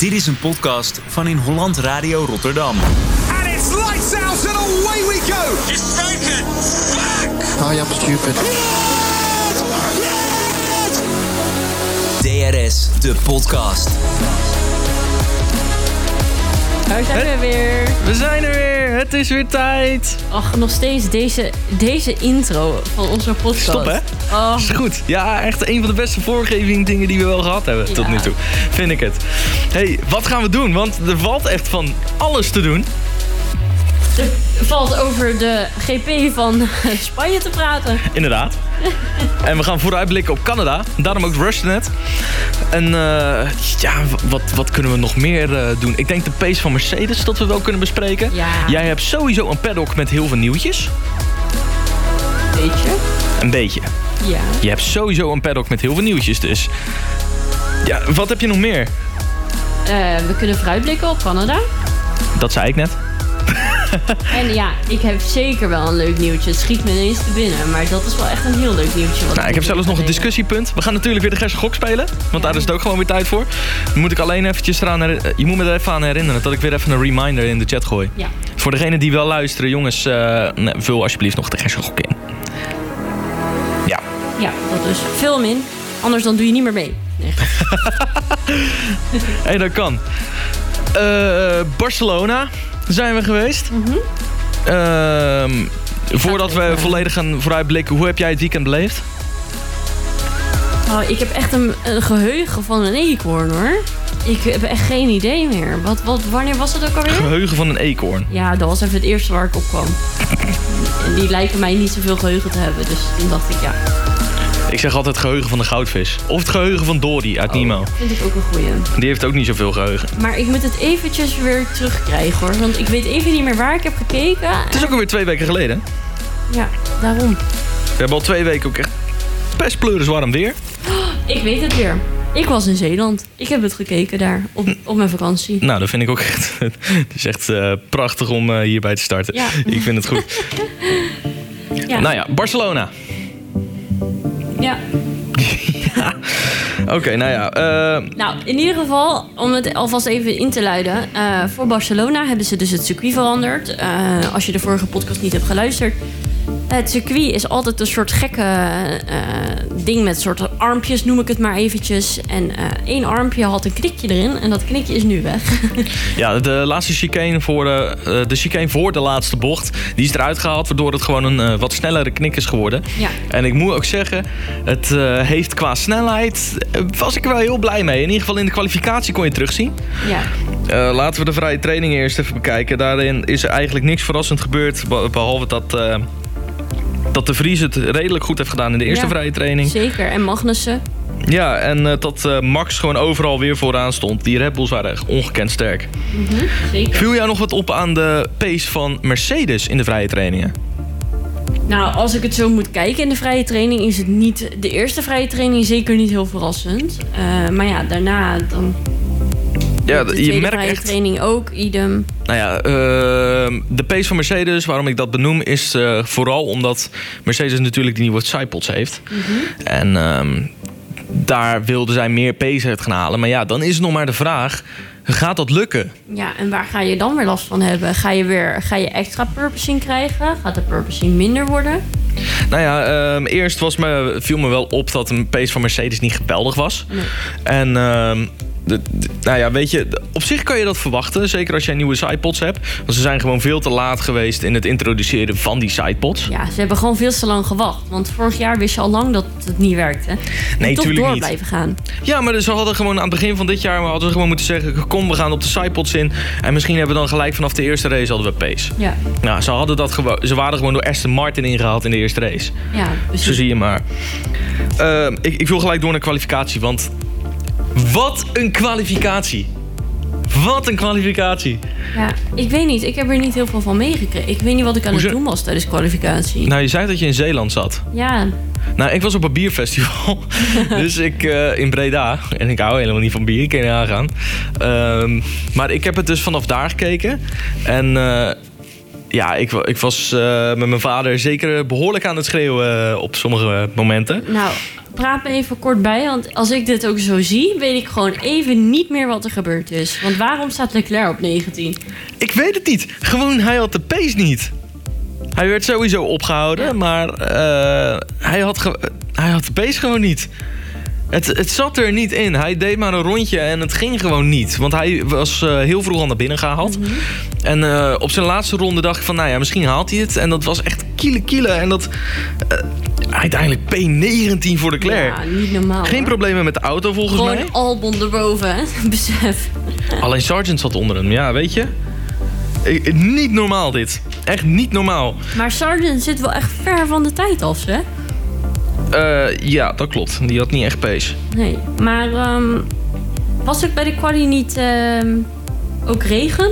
Dit is een podcast van In Holland Radio Rotterdam. And it's lights out and away we go. It's taken. Fuck. Oh, I'm stupid. DRS, de podcast. Daar zijn we weer. We zijn er weer. Het is weer tijd. Ach, nog steeds deze, deze intro van onze podcast. Stop, hè? Oh, Is goed. Ja, echt een van de beste voorgeving dingen die we wel gehad hebben tot nu toe. Vind ik het. hey, wat gaan we doen? Want er valt echt van alles te doen. Valt over de GP van Spanje te praten. Inderdaad. en we gaan vooruitblikken op Canada. Daarom ook Rushnet. En eh, ja, wat, wat kunnen we nog meer eh, doen? Ik denk de pace van Mercedes dat we wel kunnen bespreken. Ja. Jij hebt sowieso een paddock met heel veel nieuwtjes. Weet je? Een beetje. Ja. Je hebt sowieso een paddock met heel veel nieuwtjes, dus... Ja, wat heb je nog meer? Eh, we kunnen vooruitblikken op Canada. Dat zei ik net. En ja, ik heb zeker wel een leuk nieuwtje. Het schiet me ineens te binnen. Maar dat is wel echt een heel leuk nieuwtje. Wat Nou, ik heb zelfs nog een discussiepunt. We gaan natuurlijk weer de Gerse Gok spelen. Want daar is het ook gewoon weer tijd voor. Dan moet ik alleen eventjes eraan... her- Je moet me er even aan herinneren dat ik weer even een reminder in de chat gooi. Ja. Voor degenen die wel luisteren, jongens, eh, vul alsjeblieft nog de Gerse Gok in. Ja. Ja, dat dus. Film in. Anders dan doe je niet meer mee. Nee. Hé, dat kan. Eh, Barcelona zijn we geweest. Ehm, voordat we volledig gaan vooruitblikken, hoe heb jij het weekend beleefd? Oh, ik heb echt een, een geheugen van een eekhoorn hoor. Ik heb echt geen idee meer. Wat, wat, wanneer was het ook alweer? Geheugen van een eekhoorn. Ja, dat was even het eerste waar ik op kwam. En die lijken mij niet zoveel geheugen te hebben. Dus toen dacht ik, ja, Ik zeg altijd geheugen van de goudvis. Of het geheugen van Dory uit Nemo. vind ik ook een goeie. Die heeft ook niet zoveel geheugen. Maar ik moet het eventjes weer terugkrijgen hoor. Want ik weet even niet meer waar ik heb gekeken. Het is ook alweer twee weken geleden. Ja, daarom. We hebben al twee weken ook echt best pleuris warm weer. Ik weet het weer. Ik was in Zeeland. Ik heb het gekeken daar op, op mijn vakantie. Nou, dat vind ik ook echt... Het is echt eh, prachtig om eh, hierbij te starten. Ja. Ik vind het goed. Ja. Nou ja, Barcelona. Ja. Oké, nou ja. eh, Nou, in ieder geval, om het alvast even in te luiden. eh, voor Barcelona hebben ze dus het circuit veranderd. Eh, als je de vorige podcast niet hebt geluisterd. Het circuit is altijd een soort gekke eh, ding met soort armpjes, noem ik het maar eventjes. En eh, één armpje had een knikje erin en dat knikje is nu weg. Ja, de laatste chicane voor de, eh, de chicane voor de laatste bocht, die is eruit gehaald, waardoor het gewoon een wat snellere knik is geworden. Ja. En ik moet ook zeggen, het heeft qua snelheid, was ik er wel heel blij mee. In ieder geval in de kwalificatie kon je terugzien. ja. Laten we de vrije training eerst even bekijken. Daarin is er eigenlijk niks verrassend gebeurd, be- behalve dat, dat de Vries het redelijk goed heeft gedaan in de eerste Ja. vrije training. Zeker. En Magnussen. Ja, en eh, dat eh, Max gewoon overal weer vooraan stond. Die Red Bulls waren echt ongekend sterk. Zeker. Viel jou nog wat op aan de pace van Mercedes in de vrije trainingen? Nou, als ik het zo moet kijken in de vrije training, is het niet de eerste vrije training zeker niet heel verrassend. Eh, maar ja, daarna dan. Ja, de je merkt echt. training ook, idem. Nou ja, ehm, de pace van Mercedes, waarom ik dat benoem, is eh, vooral omdat Mercedes natuurlijk die nieuwe sidepods heeft. En ehm, daar wilden zij meer pace uit gaan halen. Maar ja, dan is het nog maar de vraag: gaat dat lukken? Ja, en waar ga je dan weer last van hebben? Ga je weer ga je extra purposing krijgen? Gaat de purposing minder worden? Nou ja, ehm, eerst was me, viel me wel op dat een pace van Mercedes niet geweldig was. Nee. En de, de- nou ja, weet je, op zich kan je dat verwachten. Zeker als jij nieuwe sidepods hebt. Want ze zijn gewoon veel te laat geweest in het introduceren van die sidepods. Ja, ze hebben gewoon veel te lang gewacht. Want vorig jaar wist je al lang dat het niet werkte. Nee, toch door niet. blijven gaan. Ja, maar ze hadden gewoon aan het begin van dit jaar hadden ze gewoon moeten zeggen: kom, we gaan op de sidepods in. En misschien hebben we dan gelijk vanaf de eerste race hadden we pace. Ja, Nou, ze, hadden dat gewoon, ze waren gewoon door Aston Martin ingehaald in de eerste race. ja Zo precies. zie je maar. Ehm, ik, ik wil gelijk door naar kwalificatie, want wat een kwalificatie. Wat een kwalificatie. Ja, ik weet niet. Ik heb er niet heel veel van meegekregen. Ik weet niet wat ik aan Hoezo? het doen was tijdens kwalificatie. Nou, je zei dat je in Zeeland zat. Ja, Nou, ik was op een bierfestival. dus ik eh, in Breda. En ik hou helemaal niet van bier, ik kan je aangaan. Ehm, maar ik heb het dus vanaf daar gekeken. En eh, ja, ik, ik was eh, met mijn vader zeker behoorlijk aan het schreeuwen op sommige momenten. nou, praat me even kort bij. Want als ik dit ook zo zie, weet ik gewoon even niet meer wat er gebeurd is. Want waarom staat Leclerc op 19? Ik weet het niet. Gewoon, hij had de pace niet. Hij werd sowieso opgehouden, maar eh, hij, had hij had de pace gewoon niet. Het, het zat er niet in. Hij deed maar een rondje en het ging gewoon niet. Want hij was eh, heel vroeg al naar binnen gehaald. En eh, op zijn laatste ronde dacht ik van, nou ja, misschien haalt hij het. En dat was echt kiele kiele. En dat uiteindelijk P19 voor de Leclerc. Ja, niet normaal. Geen hoor. problemen met de auto volgens mij. Gewoon Albon erboven, hè? besef. Alleen Sargent zat onder hem. Ja, weet je? Eh, Niet normaal dit. Echt niet normaal. Maar Sargent zit wel echt ver van de tijd af, hè? Eh, ja, dat klopt. Die had niet echt pace. Nee. Maar ehm, was het bij de quali niet ehm, ook regen?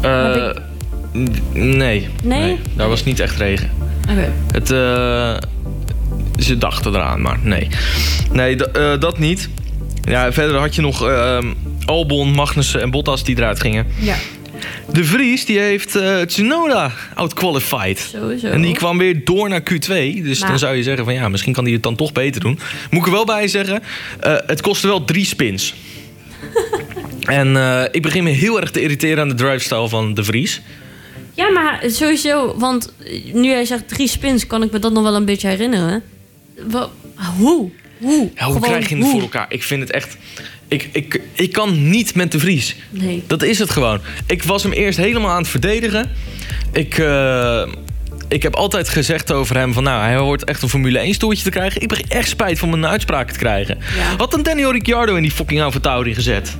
Eh, nee. Nee? Daar was niet echt regen. Oké. Het, eh, ze dachten eraan, maar nee. Nee, eh, dat niet. Ja, verder had je nog ehm, Albon, Magnussen en Bottas die eruit gingen. Ja, De Vries die heeft eh, Tsunoda outqualified. sowieso. En die kwam weer door naar Q2. Dus Maar- dan zou je zeggen van ja, misschien kan hij het dan toch beter doen. Moet ik er wel bij zeggen, het kostte wel drie spins. en ik begin me heel erg te irriteren aan de drivestyle van De Vries. Ja, maar sowieso, want nu jij zegt drie spins, kan ik me dat nog wel een beetje herinneren. Hoe? Hoe? Ja, hoe Gewoon krijg je het hoe? voor elkaar? Ik vind het echt... Ik, ik, ik kan niet met De Vries. Nee. Dat is het gewoon. Ik was hem eerst helemaal aan het verdedigen. Ik, eh, ik heb altijd gezegd over hem van... nou, hij hoort echt een Formule 1 stoeltje te krijgen. Ik begin echt spijt van mijn uitspraken te krijgen. Ja. Wat een Daniel Ricciardo in die fucking Alfa gezet.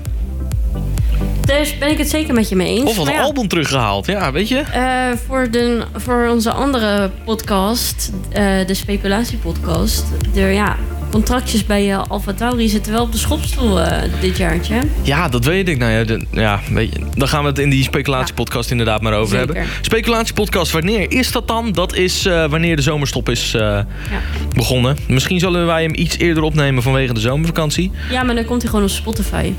Dus ben ik het zeker met je mee eens. Of Maar ja, Albon teruggehaald. Ja, weet je? eh, voor, de, voor onze andere podcast, eh, de speculatiepodcast... Er, ja, contractjes bij uh, Alfa Tauri zitten wel op de schopstoel eh, dit jaartje. Ja, dat weet ik. Nou ja, de- ja weet je, dan gaan we het in die speculatiepodcast inderdaad maar over Zeker. hebben. Speculatiepodcast, wanneer is dat dan? Dat is eh, wanneer de zomerstop is eh, Ja. begonnen. Misschien zullen wij hem iets eerder opnemen vanwege de zomervakantie. ja, maar dan komt hij gewoon op Spotify.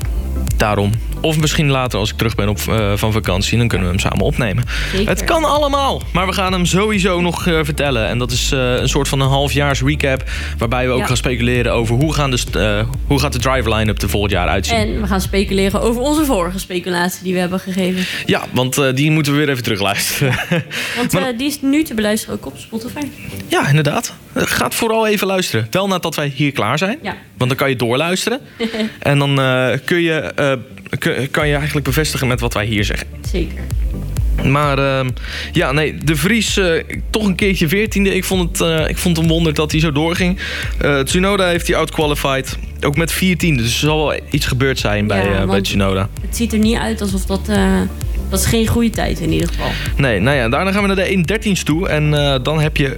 Daarom. Of misschien later als ik terug ben op, eh, van vakantie. Dan kunnen we hem samen opnemen. Zeker. Het kan allemaal. Maar we gaan hem sowieso nog eh, vertellen. En dat is eh, een soort van een halfjaars recap. Waarbij we ook Ja. gaan speculeren over hoe, gaan de, hoe gaat de driver line-up er volgend jaar uitzien. En we gaan speculeren over onze vorige speculatie die we hebben gegeven. Ja, want die moeten we weer even terugluisteren. Want Maar- die is nu te beluisteren ook op Spotify. ja, inderdaad. Gaat vooral even luisteren. Wel nadat wij hier klaar zijn. Ja. Want dan kan je doorluisteren. en dan kun je, kan je eigenlijk bevestigen met wat wij hier zeggen. Zeker. Maar ehm, ja, nee, de Vries eh, toch een keertje veertiende. Ik vond het, eh, ik vond het een wonder dat hij zo doorging. Eh, Tsunoda heeft hij outqualified. Ook met viertiende. Dus er zal wel iets gebeurd zijn bij, Ja, bij Tsunoda. Het ziet er niet uit alsof dat... dat is geen goede tijd in ieder geval. Nee, nou ja, daarna gaan we naar de 1.13's toe. En dan heb je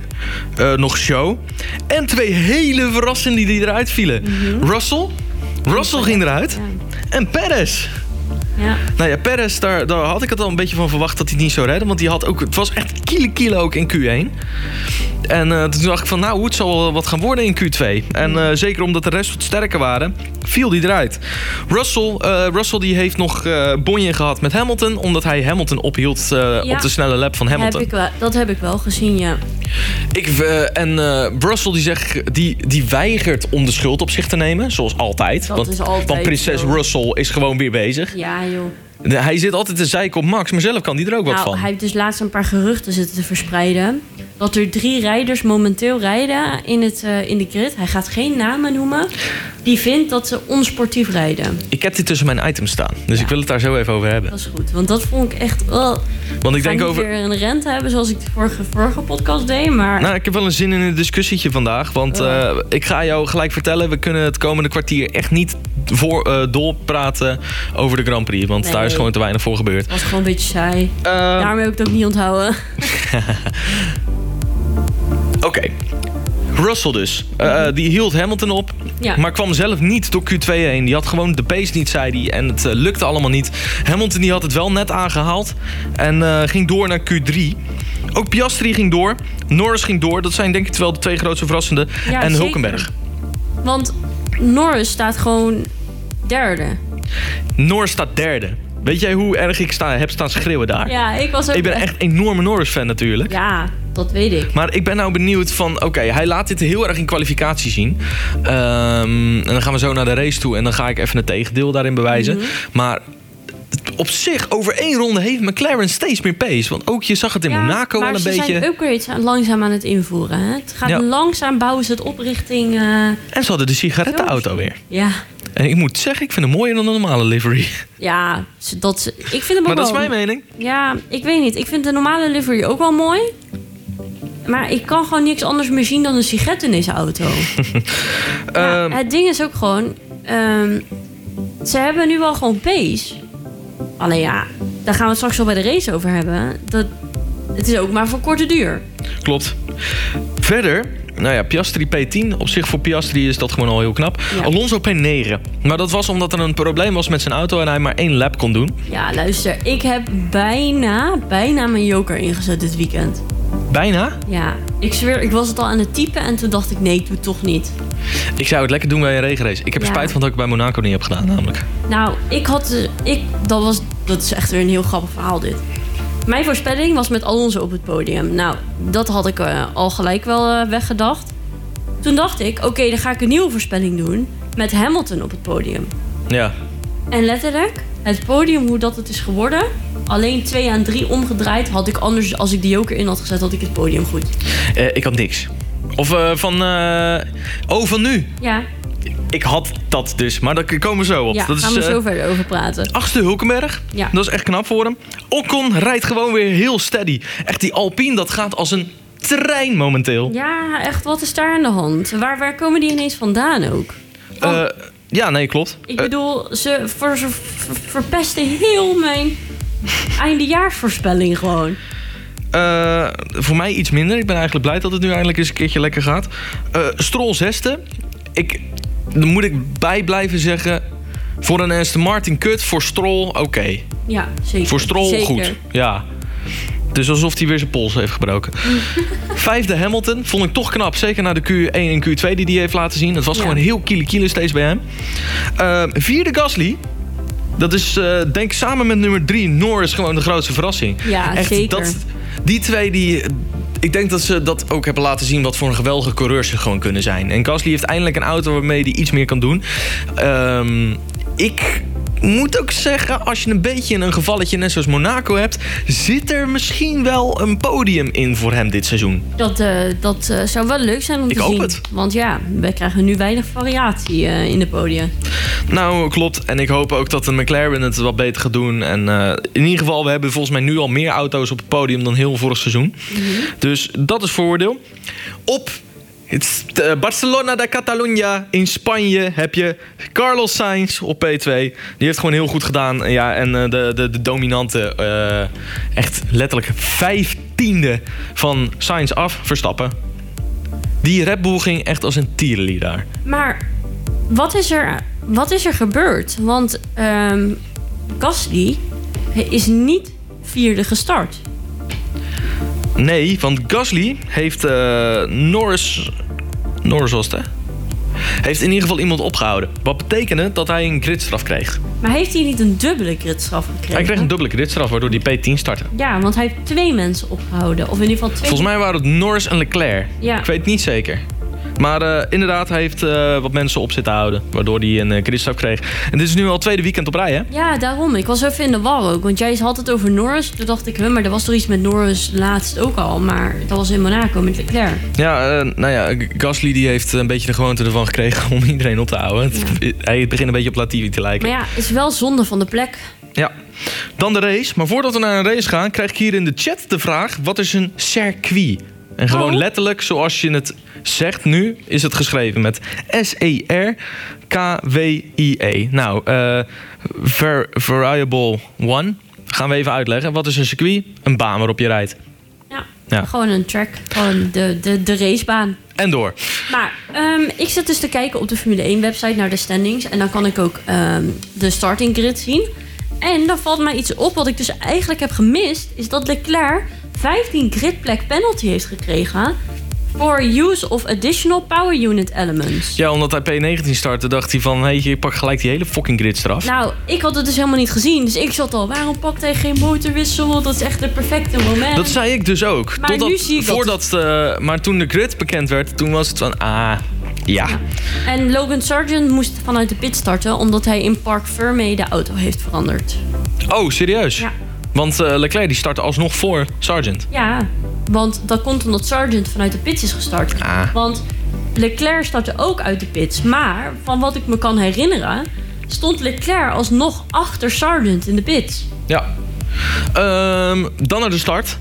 nog show. En twee hele verrassenden die eruit vielen. Russell. Russell ging eruit. Ja. En Perez. Ja. Nou ja, Perez, daar, daar had ik het al een beetje van verwacht dat hij niet zou redden. Want die had ook, het was echt kilo kilo ook in Q1. En eh, toen dacht ik van, nou, het zal wel wat gaan worden in Q2. En eh, zeker omdat de rest wat sterker waren, viel die eruit. Russell, eh, Russell die heeft nog bonje gehad met Hamilton. Omdat hij Hamilton ophield op de snelle lap van Hamilton. Heb ik wel, dat heb ik wel gezien, ja. Ik, en Russell die, zegt, die, die weigert om de schuld op zich te nemen. Zoals altijd. Dat want, is altijd want prinses zo. Russell is gewoon weer bezig. Ja, joh. Hij zit altijd te zeiken op Max, maar zelf kan hij er ook wat Nou, van. hij heeft dus laatst een paar geruchten zitten te verspreiden. Dat er drie rijders momenteel rijden in, het, eh, in de grid. Hij gaat geen namen noemen. Die vindt dat ze onsportief rijden. Ik heb dit tussen mijn items staan, dus Ja. ik wil het daar zo even over hebben. Dat is goed. Want dat vond ik echt... Oh, Want ik denk over. weer een rente hebben zoals ik de vorige, vorige podcast deed. Maar Nou, ik heb wel een zin in een discussietje vandaag. Want Oh. eh, ik ga jou gelijk vertellen, we kunnen het komende kwartier echt niet voor, eh, doorpraten over de Grand Prix. Want daar is Gewoon te weinig voor gebeurd. het was gewoon een beetje saai. Eh, Daarom heb ik het ook niet onthouden. Oké. Russell dus. Eh, die hield Hamilton op. Ja. Maar kwam zelf niet door Q2 heen. Die had gewoon de pace niet, zei hij. En het eh, lukte allemaal niet. Hamilton die had het wel net aangehaald. En eh, ging door naar Q3. Ook Piastri ging door. Norris ging door. Dat zijn denk ik wel de twee grootste verrassenden. Ja, en zeker. Hulkenberg. Want Norris staat gewoon derde. Norris staat derde. Weet jij hoe erg ik sta, heb staan schreeuwen daar? Ja, ik was ook... Ik ben echt een enorme Norris-fan natuurlijk. Ja, dat weet ik. Maar ik ben nou benieuwd van, oké, hij laat dit heel erg in kwalificatie zien. Ehm, en dan gaan we zo naar de race toe en dan ga ik even het tegendeel daarin bewijzen. Mhm. Maar op zich, over één ronde heeft McLaren steeds meer pace. Want ook je zag het in Ja, Monaco maar wel een ze beetje. zijn upgrades langzaam aan het invoeren. Hè? Het gaat Ja. langzaam bouwen ze het op richting... eh, En ze hadden de sigarettenauto weer. ja, En ik moet zeggen, ik vind hem mooier dan een normale livery. ja dat, ik vind hem ook Maar dat is mijn mening. Ja, ik weet niet. Ik vind de normale livery ook wel mooi. Maar ik kan gewoon niks anders meer zien dan een sigaret in deze auto. Ja, Ehm, het ding is ook gewoon... ehm, ze hebben nu wel gewoon pace. Alleen ja, daar gaan we het straks wel bij de race over hebben. Dat, het is ook maar voor korte duur. Klopt. Verder, nou ja, Piastri P10. Op zich voor Piastri is dat gewoon al heel knap. Ja. Alonso P9. Maar dat was omdat er een probleem was met zijn auto en hij maar één lap kon doen. Ja, luister. Ik heb bijna, bijna mijn joker ingezet dit weekend. Bijna. Ja, ik zweer, ik was het al aan het typen en toen dacht ik, nee, ik doe het toch niet. Ik zou het lekker doen bij een regenrace. Ik heb er Ja. spijt van dat ik bij Monaco niet heb gedaan, namelijk. Nou, ik had. Ik, dat, was, dat is echt weer een heel grappig verhaal, dit. Mijn voorspelling was met Alonso op het podium. Nou, dat had ik eh, al gelijk wel eh, weggedacht. Toen dacht ik, oké, dan ga ik een nieuwe voorspelling doen. Met Hamilton op het podium. Ja. En letterlijk, het podium, hoe dat het is geworden. Alleen 2 aan 3 omgedraaid. Had ik anders, als ik die joker in had gezet, had ik het podium goed. Eh, ik had niks. Of van... oh, van nu. Ja, Ik had dat dus, maar daar komen we zo op. ja dat gaan is we eh, zo verder over praten. achtste Hulkenberg. Ja. Dat is echt knap voor hem. Ocon rijdt gewoon weer heel steady. Echt, die Alpine, dat gaat als een trein momenteel. Ja, echt, wat is daar aan de hand? Waar, waar komen die ineens vandaan ook? Oh. Eh, ja, nee, klopt. Ik Eh, bedoel, ze, ver, verpesten heel mijn eindejaarsvoorspelling gewoon. Voor mij iets minder. Ik ben eigenlijk blij dat het nu eindelijk eens een keertje lekker gaat. Eh Stroll zesde. Ik, dan moet ik bij blijven zeggen... Voor een Aston Martin kut, voor Stroll oké. Ja, zeker. Voor Stroll Zeker. goed. Ja. Is alsof hij weer zijn pols heeft gebroken. Vijfde Hamilton vond ik toch knap. Zeker na de Q1 en Q2 die hij heeft laten zien. Het was Ja. gewoon heel kiele kiele steeds bij hem. Eh, vierde Gasly. Dat is eh, denk ik samen met nummer drie Norris gewoon de grootste verrassing. Ja, zeker. Dat, die twee die... Ik denk dat ze dat ook hebben laten zien wat voor een geweldige coureurs ze gewoon kunnen zijn. En Gasly heeft eindelijk een auto waarmee hij iets meer kan doen. Ehm, ik moet ook zeggen, als je een beetje een gevalletje net zoals Monaco hebt... zit er misschien wel een podium in voor hem dit seizoen. Dat, eh, dat eh, zou wel leuk zijn om Ik te hoop zien. het. Want ja, we krijgen nu weinig variatie eh, in de podium. Nou, klopt. En ik hoop ook dat de McLaren het wat beter gaat doen. En in ieder geval, we hebben volgens mij nu al meer auto's op het podium dan heel vorig seizoen. Dus dat is voordeel. Op Barcelona de Catalunya in Spanje heb je Carlos Sainz op P2. Die heeft gewoon heel goed gedaan. Ja, en eh, de, de, de dominante, eh, echt letterlijk vijftiende van Sainz af, Verstappen. Die Red Bull ging echt als een tierenlier daar. Maar wat is er, wat is er gebeurd? Want ehm Gasly is niet vierde gestart. Nee, want Gasly heeft eh, Norris... Norris was het, hè? Heeft in ieder geval iemand opgehouden. Wat betekende dat hij een gridstraf kreeg. Maar heeft hij niet een dubbele gridstraf gekregen? Hij kreeg een dubbele gridstraf, waardoor hij P10 startte. Ja, want hij heeft twee mensen opgehouden. Of in ieder geval twee. Volgens mij waren het Norris en Leclerc. Ja. Ik weet het niet zeker. Maar eh, inderdaad, hij heeft eh, wat mensen op zitten houden. Waardoor hij een uh, kreeg. En dit is nu al het tweede weekend op rij, hè? Ja, daarom. Ik was even in de war ook. Want jij had het over Norris. Toen dacht ik, huh, maar er was toch iets met Norris laatst ook al. Maar dat was in Monaco met Leclerc. Ja, uh, nou ja, Gasly die heeft een beetje de gewoonte ervan gekregen om iedereen op te houden. Ja. Hij begint een beetje op Latifi te lijken. Maar ja, het is wel zonde van de plek. Ja. Dan de race. Maar voordat we naar een race gaan, krijg ik hier in de chat de vraag: wat is een circuit? En gewoon oh. letterlijk zoals je het zegt nu, is het geschreven met S-E-R-K-W-I-E. Nou, uh, ver, variable one. Gaan we even uitleggen. Wat is een circuit? Een baan waarop je rijdt. Ja, ja. gewoon een track. Gewoon de, de, de racebaan. En door. Maar um, ik zit dus te kijken op de Formule 1 website naar de standings. En dan kan ik ook um, de starting grid zien. En dan valt mij iets op wat ik dus eigenlijk heb gemist. Is dat Leclerc 15 gridplek penalty heeft gekregen For use of additional power unit elements. Ja, omdat hij P19 startte, dacht hij van... Hé, je pak gelijk die hele fucking grid eraf. Nou, ik had het dus helemaal niet gezien. Dus ik zat al, waarom pakt hij geen motorwissel? Dat is echt het perfecte moment. Dat zei ik dus ook. Maar nu zie ik dat- voordat, eh, maar toen de grid bekend werd, toen was het van... Ah, ja. En Logan Sargent moest vanuit de pit starten... omdat hij in Park Ferme de auto heeft veranderd. Oh, serieus? Ja. Want eh, Leclerc die startte alsnog voor Sargent. Ja, want dat komt omdat Sargent vanuit de pits is gestart. Ah. Want Leclerc startte ook uit de pits. Maar van wat ik me kan herinneren... stond Leclerc alsnog achter Sargent in de pits. Ja. Ehm, dan naar de start.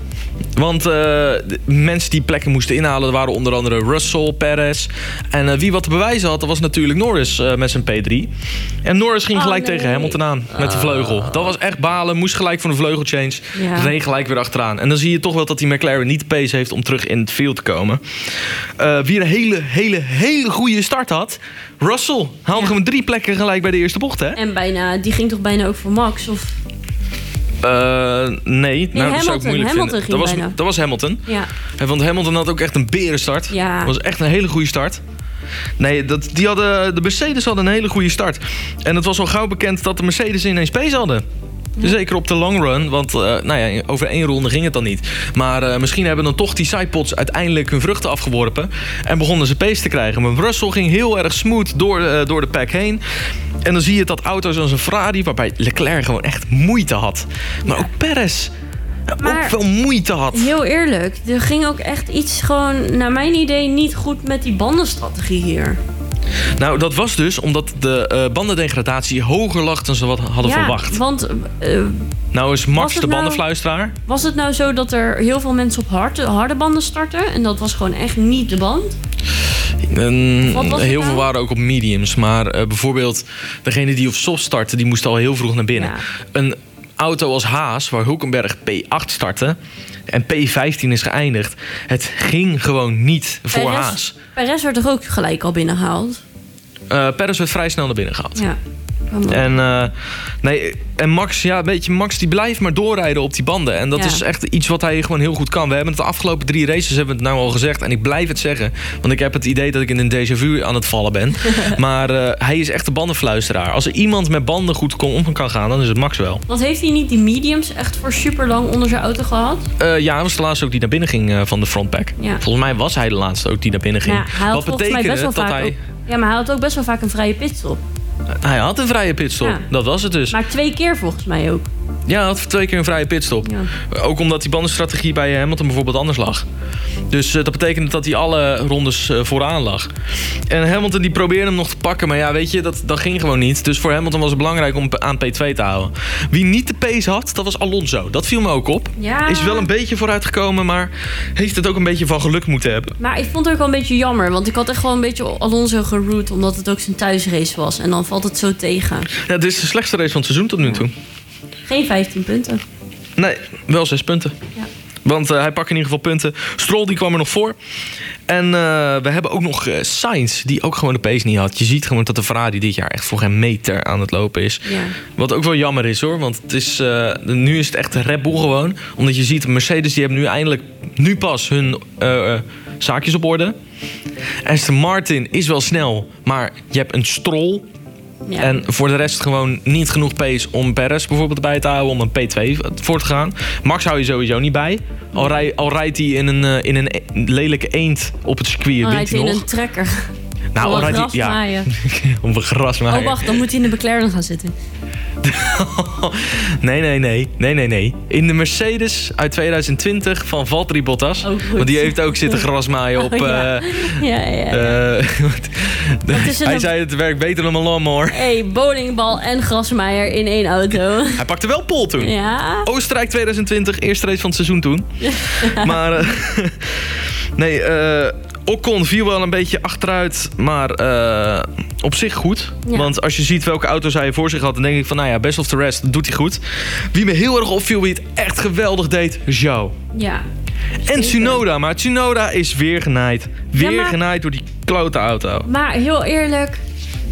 Want eh, mensen die plekken moesten inhalen waren onder andere Russell, Perez. En eh, wie wat te bewijzen had, dat was natuurlijk Norris eh, met zijn P3. En Norris ging Oh, gelijk nee. tegen Hamilton aan met de vleugel. Dat was echt balen, moest gelijk voor een vleugelchange. Ja. Reed gelijk weer achteraan. En dan zie je toch wel dat die McLaren niet de pace heeft om terug in het field te komen. Eh, wie een hele, hele, hele goede start had. Russell haalde Ja. gewoon drie plekken gelijk bij de eerste bocht, hè? En bijna, die ging toch bijna ook voor Max? Of, Eh, nee, nou, dat zou ik moeilijk Hamilton vinden. Dat was, dat was Hamilton. ja. Want Hamilton had ook echt een berenstart. Ja. Dat was echt een hele goede start. Nee, dat, die hadden, de Mercedes hadden een hele goede start. En het was al gauw bekend dat de Mercedes ineens pace hadden. Zeker op de long run, want eh, nou ja, over één ronde ging het dan niet. Maar eh, misschien hebben dan toch die sidepods uiteindelijk hun vruchten afgeworpen. En begonnen ze pace te krijgen. Maar Russell ging heel erg smooth door, eh, door de pack heen. En dan zie je dat auto's als een Ferrari, waarbij Leclerc gewoon echt moeite had. Maar ook Perez Maar- ook wel moeite had. Heel eerlijk, er ging ook echt iets gewoon, naar mijn idee, niet goed met die bandenstrategie hier. Nou, dat was dus omdat de eh, bandendegradatie hoger lag dan ze wat hadden ja, verwacht. want eh, Nou is Max de nou- bandenfluisteraar. was het nou zo dat er heel veel mensen op harde, harde banden starten? En dat was gewoon echt niet de band? Heel nou? veel waren ook op mediums. Maar eh, bijvoorbeeld degene die op soft startte, die moest al heel vroeg naar binnen. Ja. Een auto als Haas, waar Hulkenberg P8 startte en P15 is geëindigd. Het ging gewoon niet voor Perez- Haas. Perez werd er ook gelijk al binnengehaald. Eh Perez werd vrij snel naar binnen gehaald. Ja. En, eh, nee, en Max, ja, weet je, Max die blijft maar doorrijden op die banden. En dat Ja. is echt iets wat hij gewoon heel goed kan. We hebben het de afgelopen drie races hebben we het nou al gezegd. En ik blijf het zeggen. Want ik heb het idee dat ik in een déjà vu aan het vallen ben. maar eh, hij is echt de bandenfluisteraar. Als er iemand met banden goed kon, om kan gaan, dan is het Max wel. Want heeft hij niet die mediums echt voor super lang onder zijn auto gehad? Eh, ja, hij was de laatste ook die naar binnen ging van de frontpack. Ja. Volgens mij was hij de laatste ook die naar binnen ging. Ja, hij had wat wel dat hij... ook, Ja, maar hij had ook best wel vaak een vrije pitstop. Hij had een vrije pitstop. Ja. Dat was het dus. Maar twee keer volgens mij ook. Ja, hij had twee keer een vrije pitstop. Ja. Ook omdat die bandenstrategie bij Hamilton bijvoorbeeld anders lag. Dus eh, dat betekende dat hij alle rondes eh, vooraan lag. En Hamilton die probeerde hem nog te pakken. Maar ja, weet je, dat, dat ging gewoon niet. Dus voor Hamilton was het belangrijk om aan P2 te houden. Wie niet de pace had, dat was Alonso. Dat viel me ook op. Ja. Is wel een beetje vooruitgekomen, maar heeft het ook een beetje van geluk moeten hebben. Maar ik vond het ook wel een beetje jammer. Want ik had echt wel een beetje Alonso geroot. Omdat het ook zijn thuisrace was. En dan valt het zo tegen. Ja, dit is de slechtste race van het seizoen tot nu toe. Geen 15 punten. Nee, wel zes punten. Ja. Want eh, hij pakt in ieder geval punten. Stroll die kwam er nog voor. En eh, we hebben ook nog eh, Sainz, die ook gewoon de pace niet had. Je ziet gewoon dat de Ferrari dit jaar echt voor geen meter aan het lopen is. Ja. Wat ook wel jammer is hoor. Want het is, nu is het echt Red Bull gewoon. Omdat je ziet, Mercedes die hebben nu eindelijk, nu pas hun zaakjes op orde. Aston Martin is wel snel, maar je hebt een Stroll. Ja. En voor de rest gewoon niet genoeg pace om Perez bijvoorbeeld bij te houden. Om een P2 voor te gaan. Max hou je sowieso niet bij. Al, rij, al rijdt hij in een, eh, in een e- lelijke eend op het circuit. Wint rijdt hij hij in nog. een trekker. Nou, rijdt hij... Ja, gras Oh, wacht. Dan moet hij in de McLaren gaan zitten. nee, nee, nee. Nee, nee, nee. In de Mercedes uit 2020 van Valtteri Bottas. Oh, want die heeft ook zitten grasmaaien op... Oh, ja. eh, Ja, ja, ja. eh, hij een- zei het werkt beter dan een lawnmower. hey, bowlingbal en grasmaaier in één auto. Hij pakte wel pol toen. Ja. Oostenrijk 2020, eerste race van het seizoen toen. maar eh, nee, eh Ocon viel wel een beetje achteruit, maar eh, op zich goed. Ja. Want als je ziet welke auto's hij voor zich had, dan denk ik van, nou ja, best of the rest, doet hij goed. Wie me heel erg opviel, wie het echt geweldig deed, Zhou. Ja. En Tsunoda, maar Tsunoda is weer genaaid. Weer Ja, maar- genaaid door die klote auto. Maar heel eerlijk,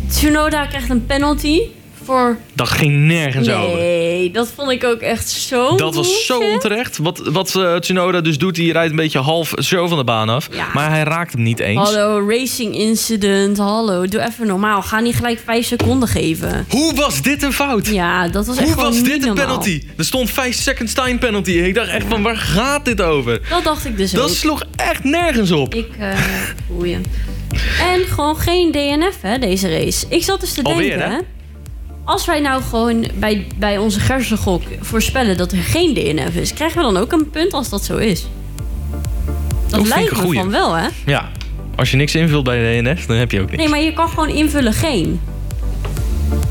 Tsunoda krijgt een penalty Voor... Dat ging nergens over. Nee, dat vond ik ook echt zo Dat was zo onterecht. Wat, wat eh, Tsunoda dus doet, hij rijdt een beetje half zo van de baan af. Ja. Maar hij raakt hem niet eens. Hallo, racing incident. Hallo, doe even normaal. Ga niet gelijk vijf seconden geven. Hoe was dit een fout? Ja, dat was echt Hoe was dit een penalty? Er stond 5 seconds time penalty. Ik dacht echt van, waar gaat dit over? Dat dacht ik dus ook. Dat sloeg echt nergens op. Ik, eh boeien. En gewoon geen DNF, hè, deze race. Ik zat dus te Alweer, denken, hè? Als wij nou gewoon bij, bij onze gersengok voorspellen dat er geen DNF is, krijgen we dan ook een punt als dat zo is? Dat lijkt me goeie. van wel, hè? Ja, als je niks invult bij de DNF, dan heb je ook niks. Nee, maar je kan gewoon invullen geen.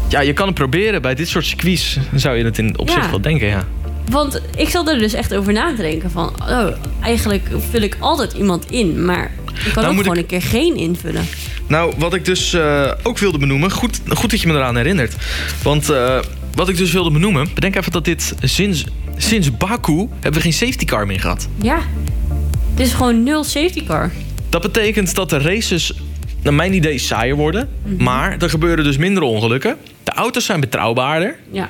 Ja, je kan het proberen. Bij dit soort circuits zou je het in op Ja. zich wel denken, ja. Want ik zat er dus echt over na te denken van... Oh, eigenlijk vul ik altijd iemand in, maar ik kan Nou, ook gewoon ik- een keer geen invullen. Nou, wat ik dus eh, ook wilde benoemen, goed, goed dat je me eraan herinnert. Want eh, wat ik dus wilde benoemen, bedenk even dat dit sinds, sinds Baku hebben we geen safety car meer gehad. Ja, het is gewoon nul safety car. Dat betekent dat de races, naar mijn idee, saaier worden. Mhm. Maar er gebeuren dus minder ongelukken. De auto's zijn betrouwbaarder. Ja.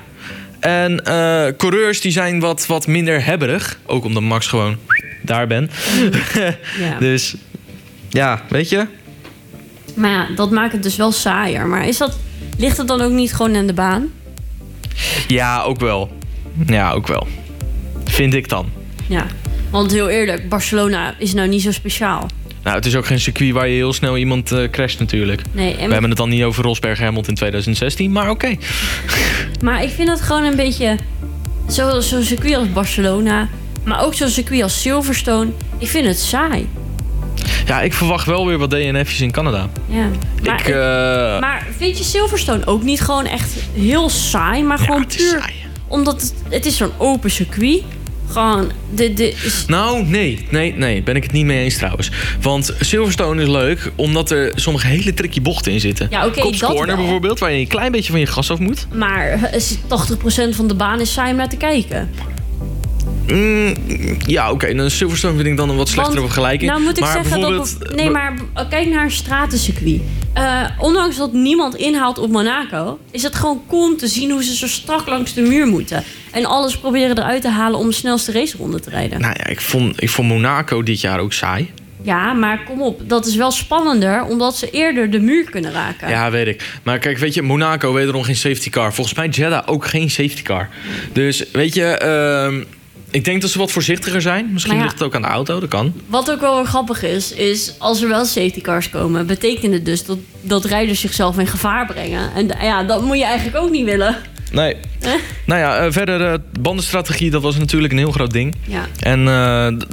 En eh, coureurs die zijn wat, wat minder hebberig. Ook omdat Max gewoon daar ben. ja. Dus ja, weet je. Maar ja, dat maakt het dus wel saaier. Maar is dat, ligt het dan ook niet gewoon aan de baan? Ja, ook wel. Ja, ook wel. Vind ik dan. Ja. Want heel eerlijk, Barcelona is nou niet zo speciaal. Nou, het is ook geen circuit waar je heel snel iemand eh crasht natuurlijk. Nee, en We hebben het dan niet over Rosberg Hamilton in 2016, maar oké. Maar ik vind het gewoon een beetje... zo- Zo'n circuit als Barcelona... maar ook zo'n circuit als Silverstone... ik vind het saai. Ja, ik verwacht wel weer wat DNF'jes in Canada. Ja. Maar, ik, eh, maar vind je Silverstone ook niet gewoon echt heel saai... maar ja, gewoon het is puur... saai. omdat het, het is zo'n open circuit... Gewoon, de, de, is- Nou, nee, nee, nee, ben ik het niet mee eens trouwens. Want Silverstone is leuk omdat er sommige hele tricky bochten in zitten. Ja, oké, dat Corner wel. bijvoorbeeld, waar je een klein beetje van je gas af moet. maar eh, is 80% van de baan is saai om naar te kijken. Mm, ja, oké, dan Silverstone vind ik dan een wat slechtere Want, vergelijking. Nou moet ik maar zeggen dat... bijvoorbeeld- Nee, maar kijk naar een stratencircuit. Eh, ondanks dat niemand inhaalt op Monaco... is het gewoon cool om te zien hoe ze zo strak langs de muur moeten. En alles proberen eruit te halen om de snelste raceronde te rijden. Nou ja, ik vond, ik vond Monaco dit jaar ook saai. Ja, maar kom op. Dat is wel spannender... omdat ze eerder de muur kunnen raken. Ja, weet ik. Maar kijk, weet je, Monaco wederom geen safety car. Volgens mij Jeddah ook geen safety car. Dus weet je, ehm, ik denk dat ze wat voorzichtiger zijn. Misschien ja. ligt het ook aan de auto, dat kan. Wat ook wel weer grappig is, is als er wel safety cars komen... betekent het dus dat, dat rijders zichzelf in gevaar brengen. En ja, dat moet je eigenlijk ook niet willen. Nee. Eh? Nou ja, eh, verder, eh, bandenstrategie, dat was natuurlijk een heel groot ding. Ja. En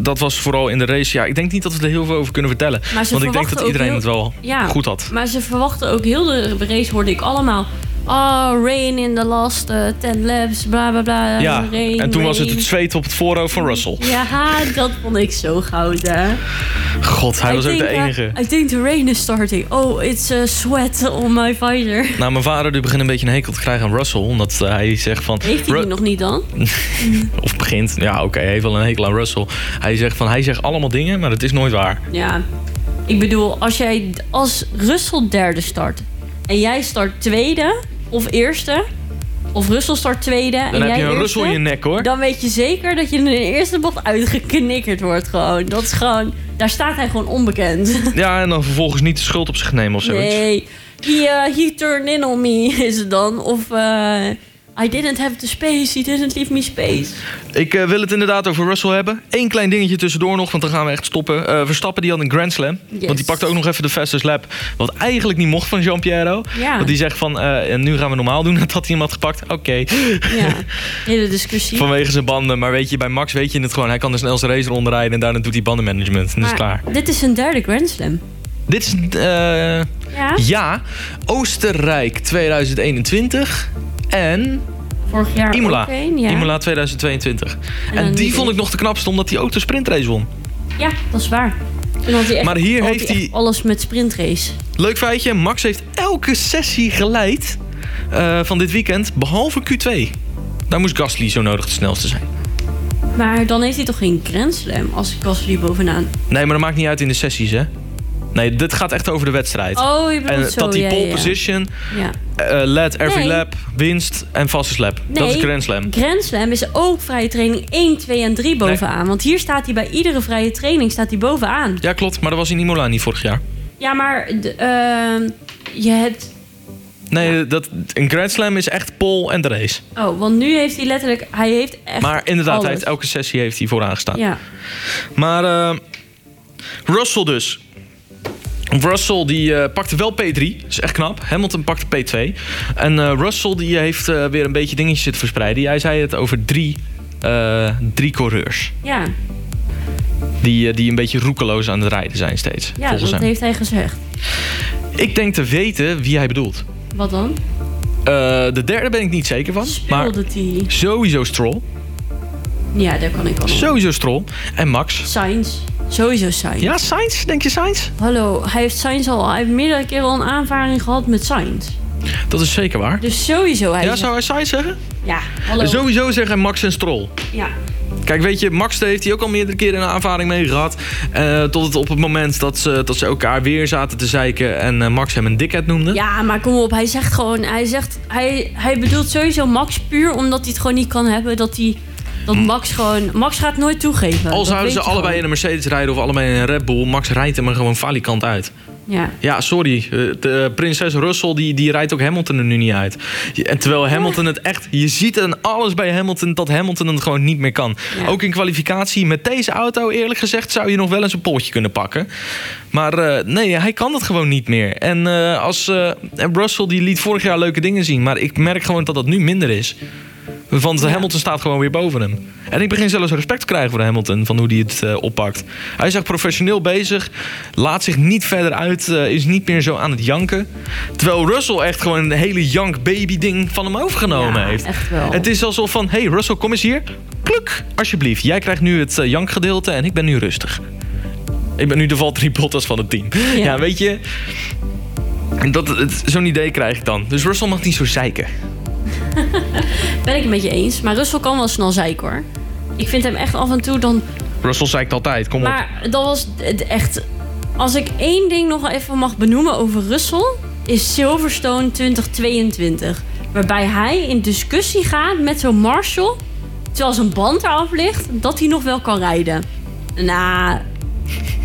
dat was vooral in de race. Ja, ik denk niet dat we er heel veel over kunnen vertellen. Maar ze Want ik denk dat iedereen heel- het wel Ja. goed had. Maar ze verwachten ook heel de race, hoorde ik allemaal. Oh, rain in the last eh, 10 laps, bla bla bla. Ja, rain, en toen was het het zweet op het voorhoofd van Russell. Ja, dat vond ik zo goud, hè. God, hij I was ook de uh, enige. I think the rain is starting. Oh, it's a sweat on my visor. Nou, mijn vader die begint een beetje een hekel te krijgen aan Russell. Omdat eh, hij zegt van... Heeft hij die nog niet dan? Of begint, ja oké, hij heeft wel een hekel aan Russell. Hij zegt van, hij zegt allemaal dingen, maar het is nooit waar. Ja. Ik bedoel, als jij als Russell derde start... en jij start tweede of eerste... of Russell start tweede en Dan heb jij je een Russell in je nek hoor. Dan weet je zeker dat je in de eerste bocht uitgeknikkerd wordt gewoon. Dat is gewoon... Daar staat hij gewoon onbekend. Ja, en dan vervolgens niet de schuld op zich nemen of zoiets. Nee. He, uh, he turned in on me, is het dan. Of... uh, I didn't have the space, he didn't leave me space. Ik eh, wil het inderdaad over Russell hebben. Eén klein dingetje tussendoor nog, want dan gaan we echt stoppen. Eh, Verstappen die had een Grand Slam. Yes. Want die pakte ook nog even de fastest lap. Wat eigenlijk niet mocht van Jean-Pierre. Ja. Want die zegt van, eh, en nu gaan we normaal doen. Dat had hij hem had gepakt. Oké. Ja, hele discussie. Vanwege zijn banden. Maar weet je, bij Max weet je het gewoon. Hij kan de snelste race rondrijden. En daarna doet hij bandenmanagement. En dat is Maar klaar. dit is een derde Grand Slam. Dit is... Ja? ja, Oostenrijk 2021. En Vorig jaar Imola. ook een, ja. Imola 2022. En, die vond ik nog de knapste, omdat hij ook de sprintrace won. Ja, dat is waar. Echt, Maar hier heeft hij- alles met sprintrace. Leuk feitje, Max heeft elke sessie geleid eh, van dit weekend, behalve Q2. Daar moest Gasly zo nodig de snelste zijn. Maar dan heeft hij toch geen Grand Slam als Gasly bovenaan. Nee, maar dat maakt niet uit in de sessies, hè? Nee, dit gaat echt over de wedstrijd. Oh, je bedoelt en zo. dat die ja, pole ja, position, Ja. eh, led every Nee. lap, winst en vaste lap. dat is Grand Slam. Grand Slam is ook vrije training 1, 2 en 3 bovenaan. Want hier staat hij bij iedere vrije training staat hij bovenaan. Ja, klopt. Maar dat was in Imola niet vorig jaar. Ja, maar ehm, je hebt... Nee, dat, een Grand Slam is echt pole en de race. Oh, want nu heeft hij letterlijk... Hij heeft echt Maar inderdaad, alles. hij heeft, elke sessie heeft hij vooraan gestaan. Ja. Maar eh, Russell dus. Russell die eh, pakte wel P3. Dat is echt knap. Hamilton pakte P2. En eh, Russell die heeft eh, weer een beetje dingetjes zitten verspreiden. Jij zei het over drie, drie coureurs. Ja, Die, die een beetje roekeloos aan het rijden zijn steeds. ja dat hem. heeft hij gezegd. Ik denk te weten wie hij bedoelt. Wat dan? De derde ben ik niet zeker van. Maar Speelde hij... sowieso Stroll. Ja, daar kan ik wel. Sowieso Stroll. En Max. Sainz. Sowieso Sainz. Ja, Sainz? Denk je Sainz? Hallo, hij heeft Sainz al... Hij heeft meerdere keren al een aanvaring gehad met Sainz. Dat is zeker waar. Dus sowieso hij... Ja, zou hij Sainz zeggen? Ja, hallo. Sowieso zeggen Max en Stroll. Ja. Kijk, weet je, Max heeft hij ook al meerdere keren een aanvaring mee gehad. Eh, tot het op het moment dat ze, dat ze elkaar weer zaten te zeiken en eh, Max hem een dikheid noemde. ja, maar kom op. Hij zegt gewoon... Hij, zegt, hij, hij bedoelt sowieso Max puur omdat hij het gewoon niet kan hebben dat hij... Dat Max gewoon... Max gaat nooit toegeven. Al Dat zouden ze allebei in een Mercedes rijden of allebei in een Red Bull, Max rijdt hem er gewoon falikant uit. Ja. Ja, sorry. eh, De prinses Russell die, die rijdt ook Hamilton er nu niet uit. En terwijl Hamilton het echt... Je ziet aan alles bij Hamilton dat Hamilton het gewoon niet meer kan. Ja. Ook in kwalificatie. Met deze auto eerlijk gezegd zou je nog wel eens een pootje kunnen pakken. Maar eh, nee, hij kan het gewoon niet meer. En, eh, als, eh, en Russell die liet vorig jaar leuke dingen zien. Maar ik merk gewoon dat dat nu minder is. Want Hamilton staat gewoon weer boven hem. En ik begin zelfs respect te krijgen voor Hamilton. Van hoe hij het eh, oppakt. Hij is echt professioneel bezig. Laat zich niet verder uit. eh, is niet meer zo aan het janken. Terwijl Russell echt gewoon een hele jank baby ding van hem overgenomen Ja, heeft. echt wel. Het is alsof van... Hey Russell, kom eens hier. Kluk, alsjeblieft. Jij krijgt nu het eh, jankgedeelte en ik ben nu rustig. Ik ben nu de Valtteri Bottas van het team. Ja, Ja. weet je... Zo'n idee krijg ik dan. Dus Russell mag niet zo zeiken. Ben ik het met je eens. Maar Russell kan wel snel zeiken hoor. Ik vind hem echt af en toe dan... Russell zeikt altijd, kom op. Maar dat was echt... Als ik één ding nog even mag benoemen over Russell... is Silverstone 2022. Waarbij hij in discussie gaat met zo'n Marshall... terwijl zijn band eraf ligt... dat hij nog wel kan rijden. Nou,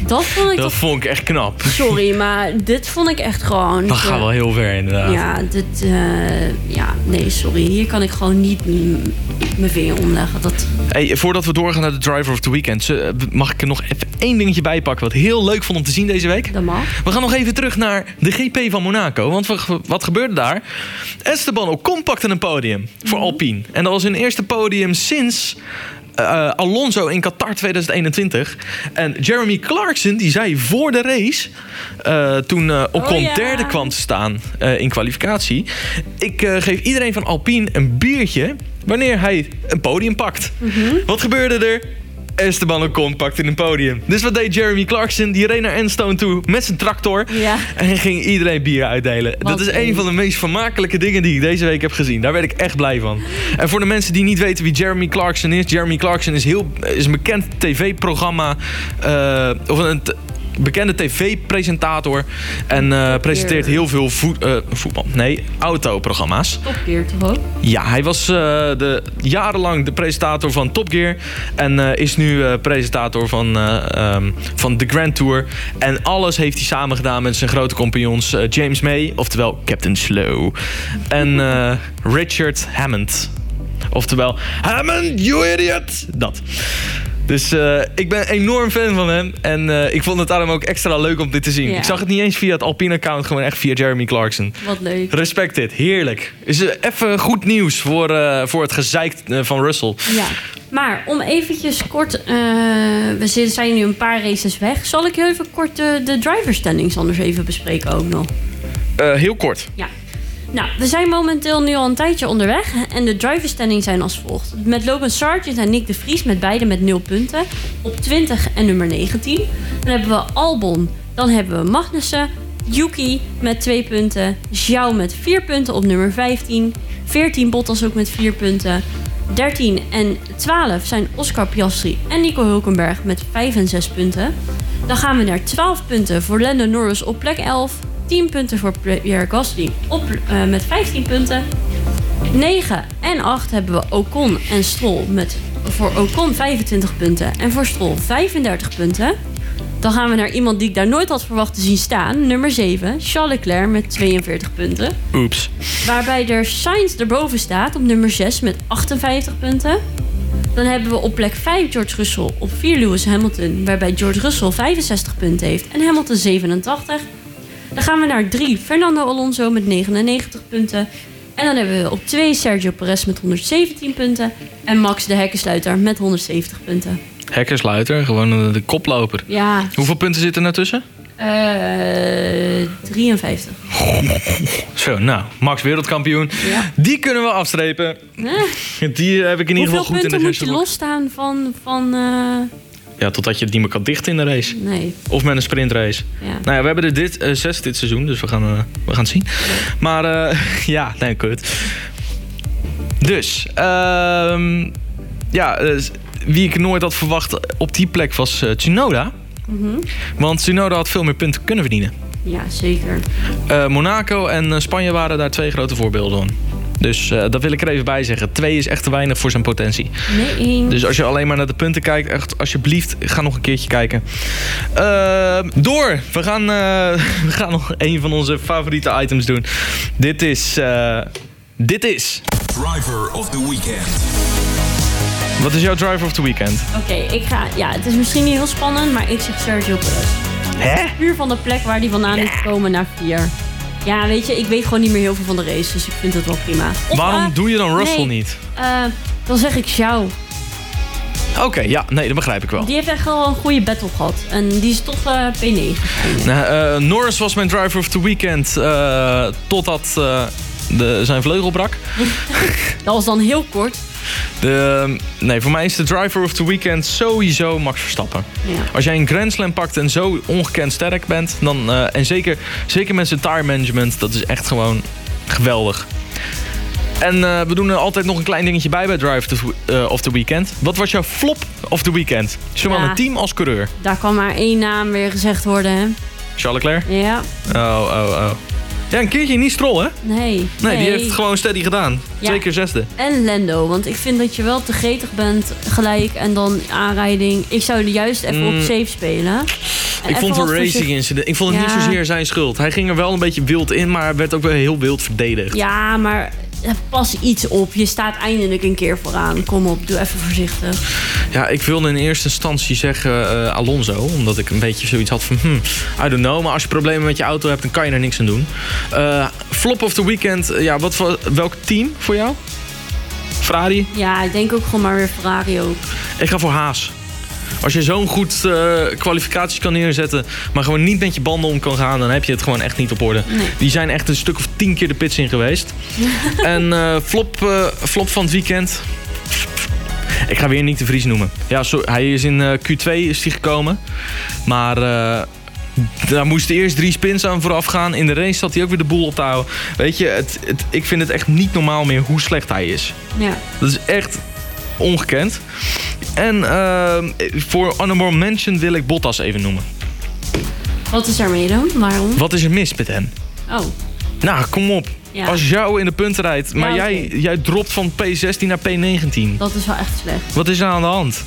dat vond ik Dat toch... vond ik echt knap. Sorry, maar dit vond ik echt gewoon... Dat gaat wel heel ver inderdaad. Ja, dit, eh, ja, nee, sorry. Hier kan ik gewoon niet mijn vinger omleggen. Dat, Hey, voordat we doorgaan naar de Driver of the Weekend... mag ik er nog even één dingetje bij pakken... wat heel leuk vond om te zien deze week. dat mag. We gaan nog even terug naar de GP van Monaco. Want wa- wat gebeurde daar? Esteban Ocon pakte een podium voor Alpine. En dat was hun eerste podium sinds eh, Alonso in Qatar 2021. En Jeremy Clarkson die zei voor de race... eh, toen eh, Ocon Oh ja. derde kwam te staan in kwalificatie... ik geef iedereen van Alpine een biertje... wanneer hij een podium pakt. Mhm. Wat gebeurde er? Esteban Ocon pakte een podium. Dus wat deed Jeremy Clarkson? Die reed naar Enstone toe met zijn tractor. Ja. En ging iedereen bier uitdelen. Wat dat is een van de meest vermakelijke dingen die ik deze week heb gezien. Daar werd ik echt blij van. En voor de mensen die niet weten wie Jeremy Clarkson is. Jeremy Clarkson is, heel, is een bekend tv-programma. eh, of een bekende tv-presentator. En eh, presenteert heel veel voet- eh, voetbal. Nee, autoprogramma's. Topkeer toch ook? Ja, hij was eh, de, jarenlang de presentator van Top Gear. En eh, is nu eh, presentator van, eh, ehm, van The Grand Tour. En alles heeft hij samen gedaan met zijn grote compagnons James May, oftewel Captain Slow. En eh, Richard Hammond. Oftewel, Hammond, you idiot! Dat. Dus eh, ik ben enorm fan van hem. En eh, ik vond het daarom ook extra leuk om dit te zien. Ja. Ik zag het niet eens via het Alpine-account, gewoon echt via Jeremy Clarkson. Wat leuk. Respect dit, heerlijk. Is even goed nieuws voor, eh, voor het gezeik van Russell. Ja. Maar om eventjes kort... we zijn nu een paar races weg. Zal ik heel even kort de, de driver standings anders even bespreken ook nog? Heel kort. Ja. Nou, we zijn momenteel nu al een tijdje onderweg. En de driver standing zijn als volgt. Met Logan Sargent en Nick de Vries met beide met 0 punten. Op 20 en nummer 19. Dan hebben we Albon. Dan hebben we Magnussen. Yuki met 2 punten. Zhao met 4 punten op nummer 15. 14 Bottas ook met 4 punten. 13 en 12 zijn Oscar Piastri en Nico Hulkenberg met 5 en 6 punten. Dan gaan we naar 12 punten voor Lando Norris op plek 11. 10 punten voor Pierre Gasly op, eh, met 15 punten. 9 en 8 hebben we Ocon en Stroll met voor Ocon 25 punten en voor Stroll 35 punten. Dan gaan we naar iemand die ik daar nooit had verwacht te zien staan. Nummer 7, Charles Leclerc met 42 punten. Oeps. Waarbij er Sainz erboven staat op nummer 6 met 58 punten. Dan hebben we op plek 5 George Russell, op 4 Lewis Hamilton, waarbij George Russell 65 punten heeft en Hamilton 87. Dan gaan we naar 3 Fernando Alonso met 99 punten. En dan hebben we op 2 Sergio Perez met 117 punten en Max de hekkensluiter met 170 punten. Hekkersluiter, gewoon de koploper. Ja, Hoeveel punten zitten er nou tussen? eh 53. Zo, nou, Max wereldkampioen. Ja. Die kunnen we afstrepen. Eh, Die heb ik in ieder hoeveel geval goed in de punten moet je losstaan van... van eh, Ja, totdat je het niet meer kan dichten in de race. nee, Of met een sprintrace. ja. Nou ja, we hebben er dit, eh, zes dit seizoen, dus we gaan, eh, we gaan het zien. Maar eh, ja, nee, kut. Dus, ehm, ja, wie ik nooit had verwacht op die plek was Tsunoda. Mhm. Want Tsunoda had veel meer punten kunnen verdienen. Ja, zeker. Monaco en Spanje waren daar twee grote voorbeelden van. Dus eh, dat wil ik er even bij zeggen. Twee is echt te weinig voor zijn potentie. Nee. Dus als je alleen maar naar de punten kijkt, echt alsjeblieft, ga nog een keertje kijken. Eh, door. We gaan, eh, we gaan nog een van onze favoriete items doen. Dit is. eh, dit is. Driver of the weekend. Wat is jouw driver of the weekend? Oké, ik ga... Ja, het is misschien niet heel spannend, maar ik zeg Sergio Perez. Hè? Puur van de plek waar hij vandaan is gekomen naar vier. Ja, weet je, ik weet gewoon niet meer heel veel van de race, dus ik vind het wel prima. Of, Waarom doe je dan Russell nee. niet? eh, dan zeg ik Xiao. Oké, ja, nee, dat begrijp ik wel. Die heeft echt wel een goede battle gehad. En die is toch eh, P9. Nou, eh, Norris was mijn driver of the weekend totdat de, zijn vleugel brak. Dat was dan heel kort. De, nee, voor mij is de driver of the weekend sowieso Max Verstappen. Ja. Als jij een Grand Slam pakt en zo ongekend sterk bent, dan, eh, en zeker, zeker met zijn tire management, dat is echt gewoon geweldig. En eh, we doen er altijd nog een klein dingetje bij bij Drive of the- eh, of the Weekend. Wat was jouw flop of the weekend? Zowel Ja. een team als coureur. Daar kan maar één naam weer gezegd worden, hè? Charles Leclerc? Ja, Oh, oh, oh. Ja, een keertje niet strol, hè? nee. Nee, die heeft het gewoon steady gedaan. Ja. Twee keer zesde. En Lando, want ik vind dat je wel te gretig bent gelijk en dan aanrijding. Ik zou er juist even Mm. op safe spelen. En Ik vond het een racing incident. Ik vond het Ja. niet zozeer zijn schuld. Hij ging er wel een beetje wild in, maar werd ook wel heel wild verdedigd. Ja, maar pas iets op. Je staat eindelijk een keer vooraan. Kom op, doe even voorzichtig. Ja, ik wilde in eerste instantie zeggen eh, Alonso. Omdat ik een beetje zoiets had van, hmm, I don't know. Maar als je problemen met je auto hebt, dan kan je er niks aan doen. Eh, flop of the weekend. eh, ja, wat voor, welk team voor jou? Ferrari? Ja, ik denk ook gewoon maar weer Ferrari ook. Ik ga voor Haas. Als je zo'n goed eh, kwalificaties kan neerzetten, maar gewoon niet met je banden om kan gaan, dan heb je het gewoon echt niet op orde. Nee. Die zijn echt een stuk of tien keer de pits in geweest. en eh, flop, eh, flop van het weekend. Ik ga weer niet de Vries noemen. Ja, hij is in eh, Q2 is hij gekomen. Maar daar moesten eerst drie spins aan vooraf gaan. In de race zat hij ook weer de boel op te houden. Weet je, het, het, ik vind het echt niet normaal meer hoe slecht hij is. Ja. Dat is echt ongekend. En ehm, voor Honorable Mention wil ik Bottas even noemen. Wat is daarmee dan? Waarom? Wat is er mis met hem? Oh, Nou, kom op. Ja. Als jou in de punten rijdt, maar Ja, jij, jij dropt van P16 naar P19. dat is wel echt slecht. Wat is er aan de hand?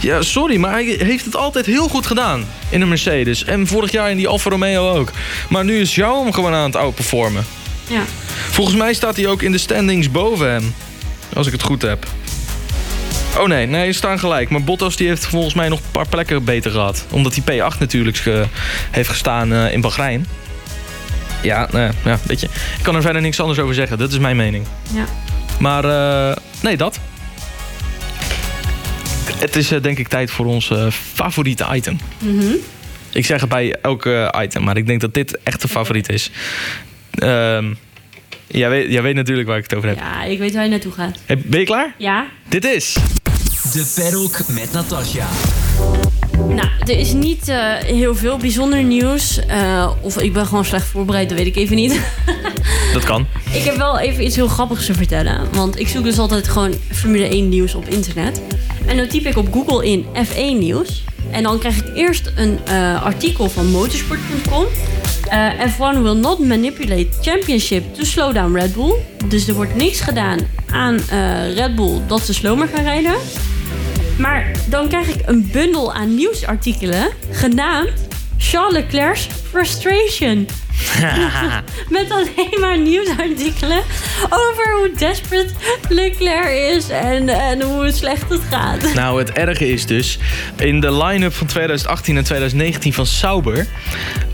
Ja, sorry, maar hij heeft het altijd heel goed gedaan in een Mercedes. En vorig jaar in die Alfa Romeo ook. Maar nu is jou hem gewoon aan het outperformen. Ja. Volgens mij staat hij ook in de standings boven hem. Als ik het goed heb. Oh nee, nee, ze staan gelijk. Maar Bottas die heeft volgens mij nog een paar plekken beter gehad. Omdat hij P8 natuurlijk ge- heeft gestaan eh, in Bahrein. Ja, nou, ja, weet je. Ik kan er verder niks anders over zeggen. Dat is mijn mening. Ja. Maar eh, nee, dat. Het is eh, denk ik tijd voor ons eh, favoriete item. Mhm. Ik zeg het bij elke eh, item, maar ik denk dat dit echt de favoriet is. Ehm, jij, weet, jij weet natuurlijk waar ik het over heb. Ja, ik weet waar je naartoe gaat. Ben je klaar? Ja? Dit is... De Paddock met Natasja. Nou, er is niet eh, heel veel bijzonder nieuws. Eh, of ik ben gewoon slecht voorbereid, dat weet ik even niet. Dat kan. ik heb wel even iets heel grappigs te vertellen. Want ik zoek dus altijd gewoon Formule 1 nieuws op internet. En dan typ ik op Google in F1 nieuws. En dan krijg ik eerst een eh, artikel van motorsport.com. Eh, F1 will not manipulate championship to slow down Red Bull. Dus er wordt niks gedaan aan eh, Red Bull dat ze slomer gaan rijden. Maar dan krijg ik een bundel aan nieuwsartikelen genaamd Charles Leclerc's Frustration. Met alleen maar nieuwsartikelen over hoe desperate Leclerc is en, en hoe slecht het gaat. Nou, het erge is dus, in de line-up van 2018 en 2019 van Sauber,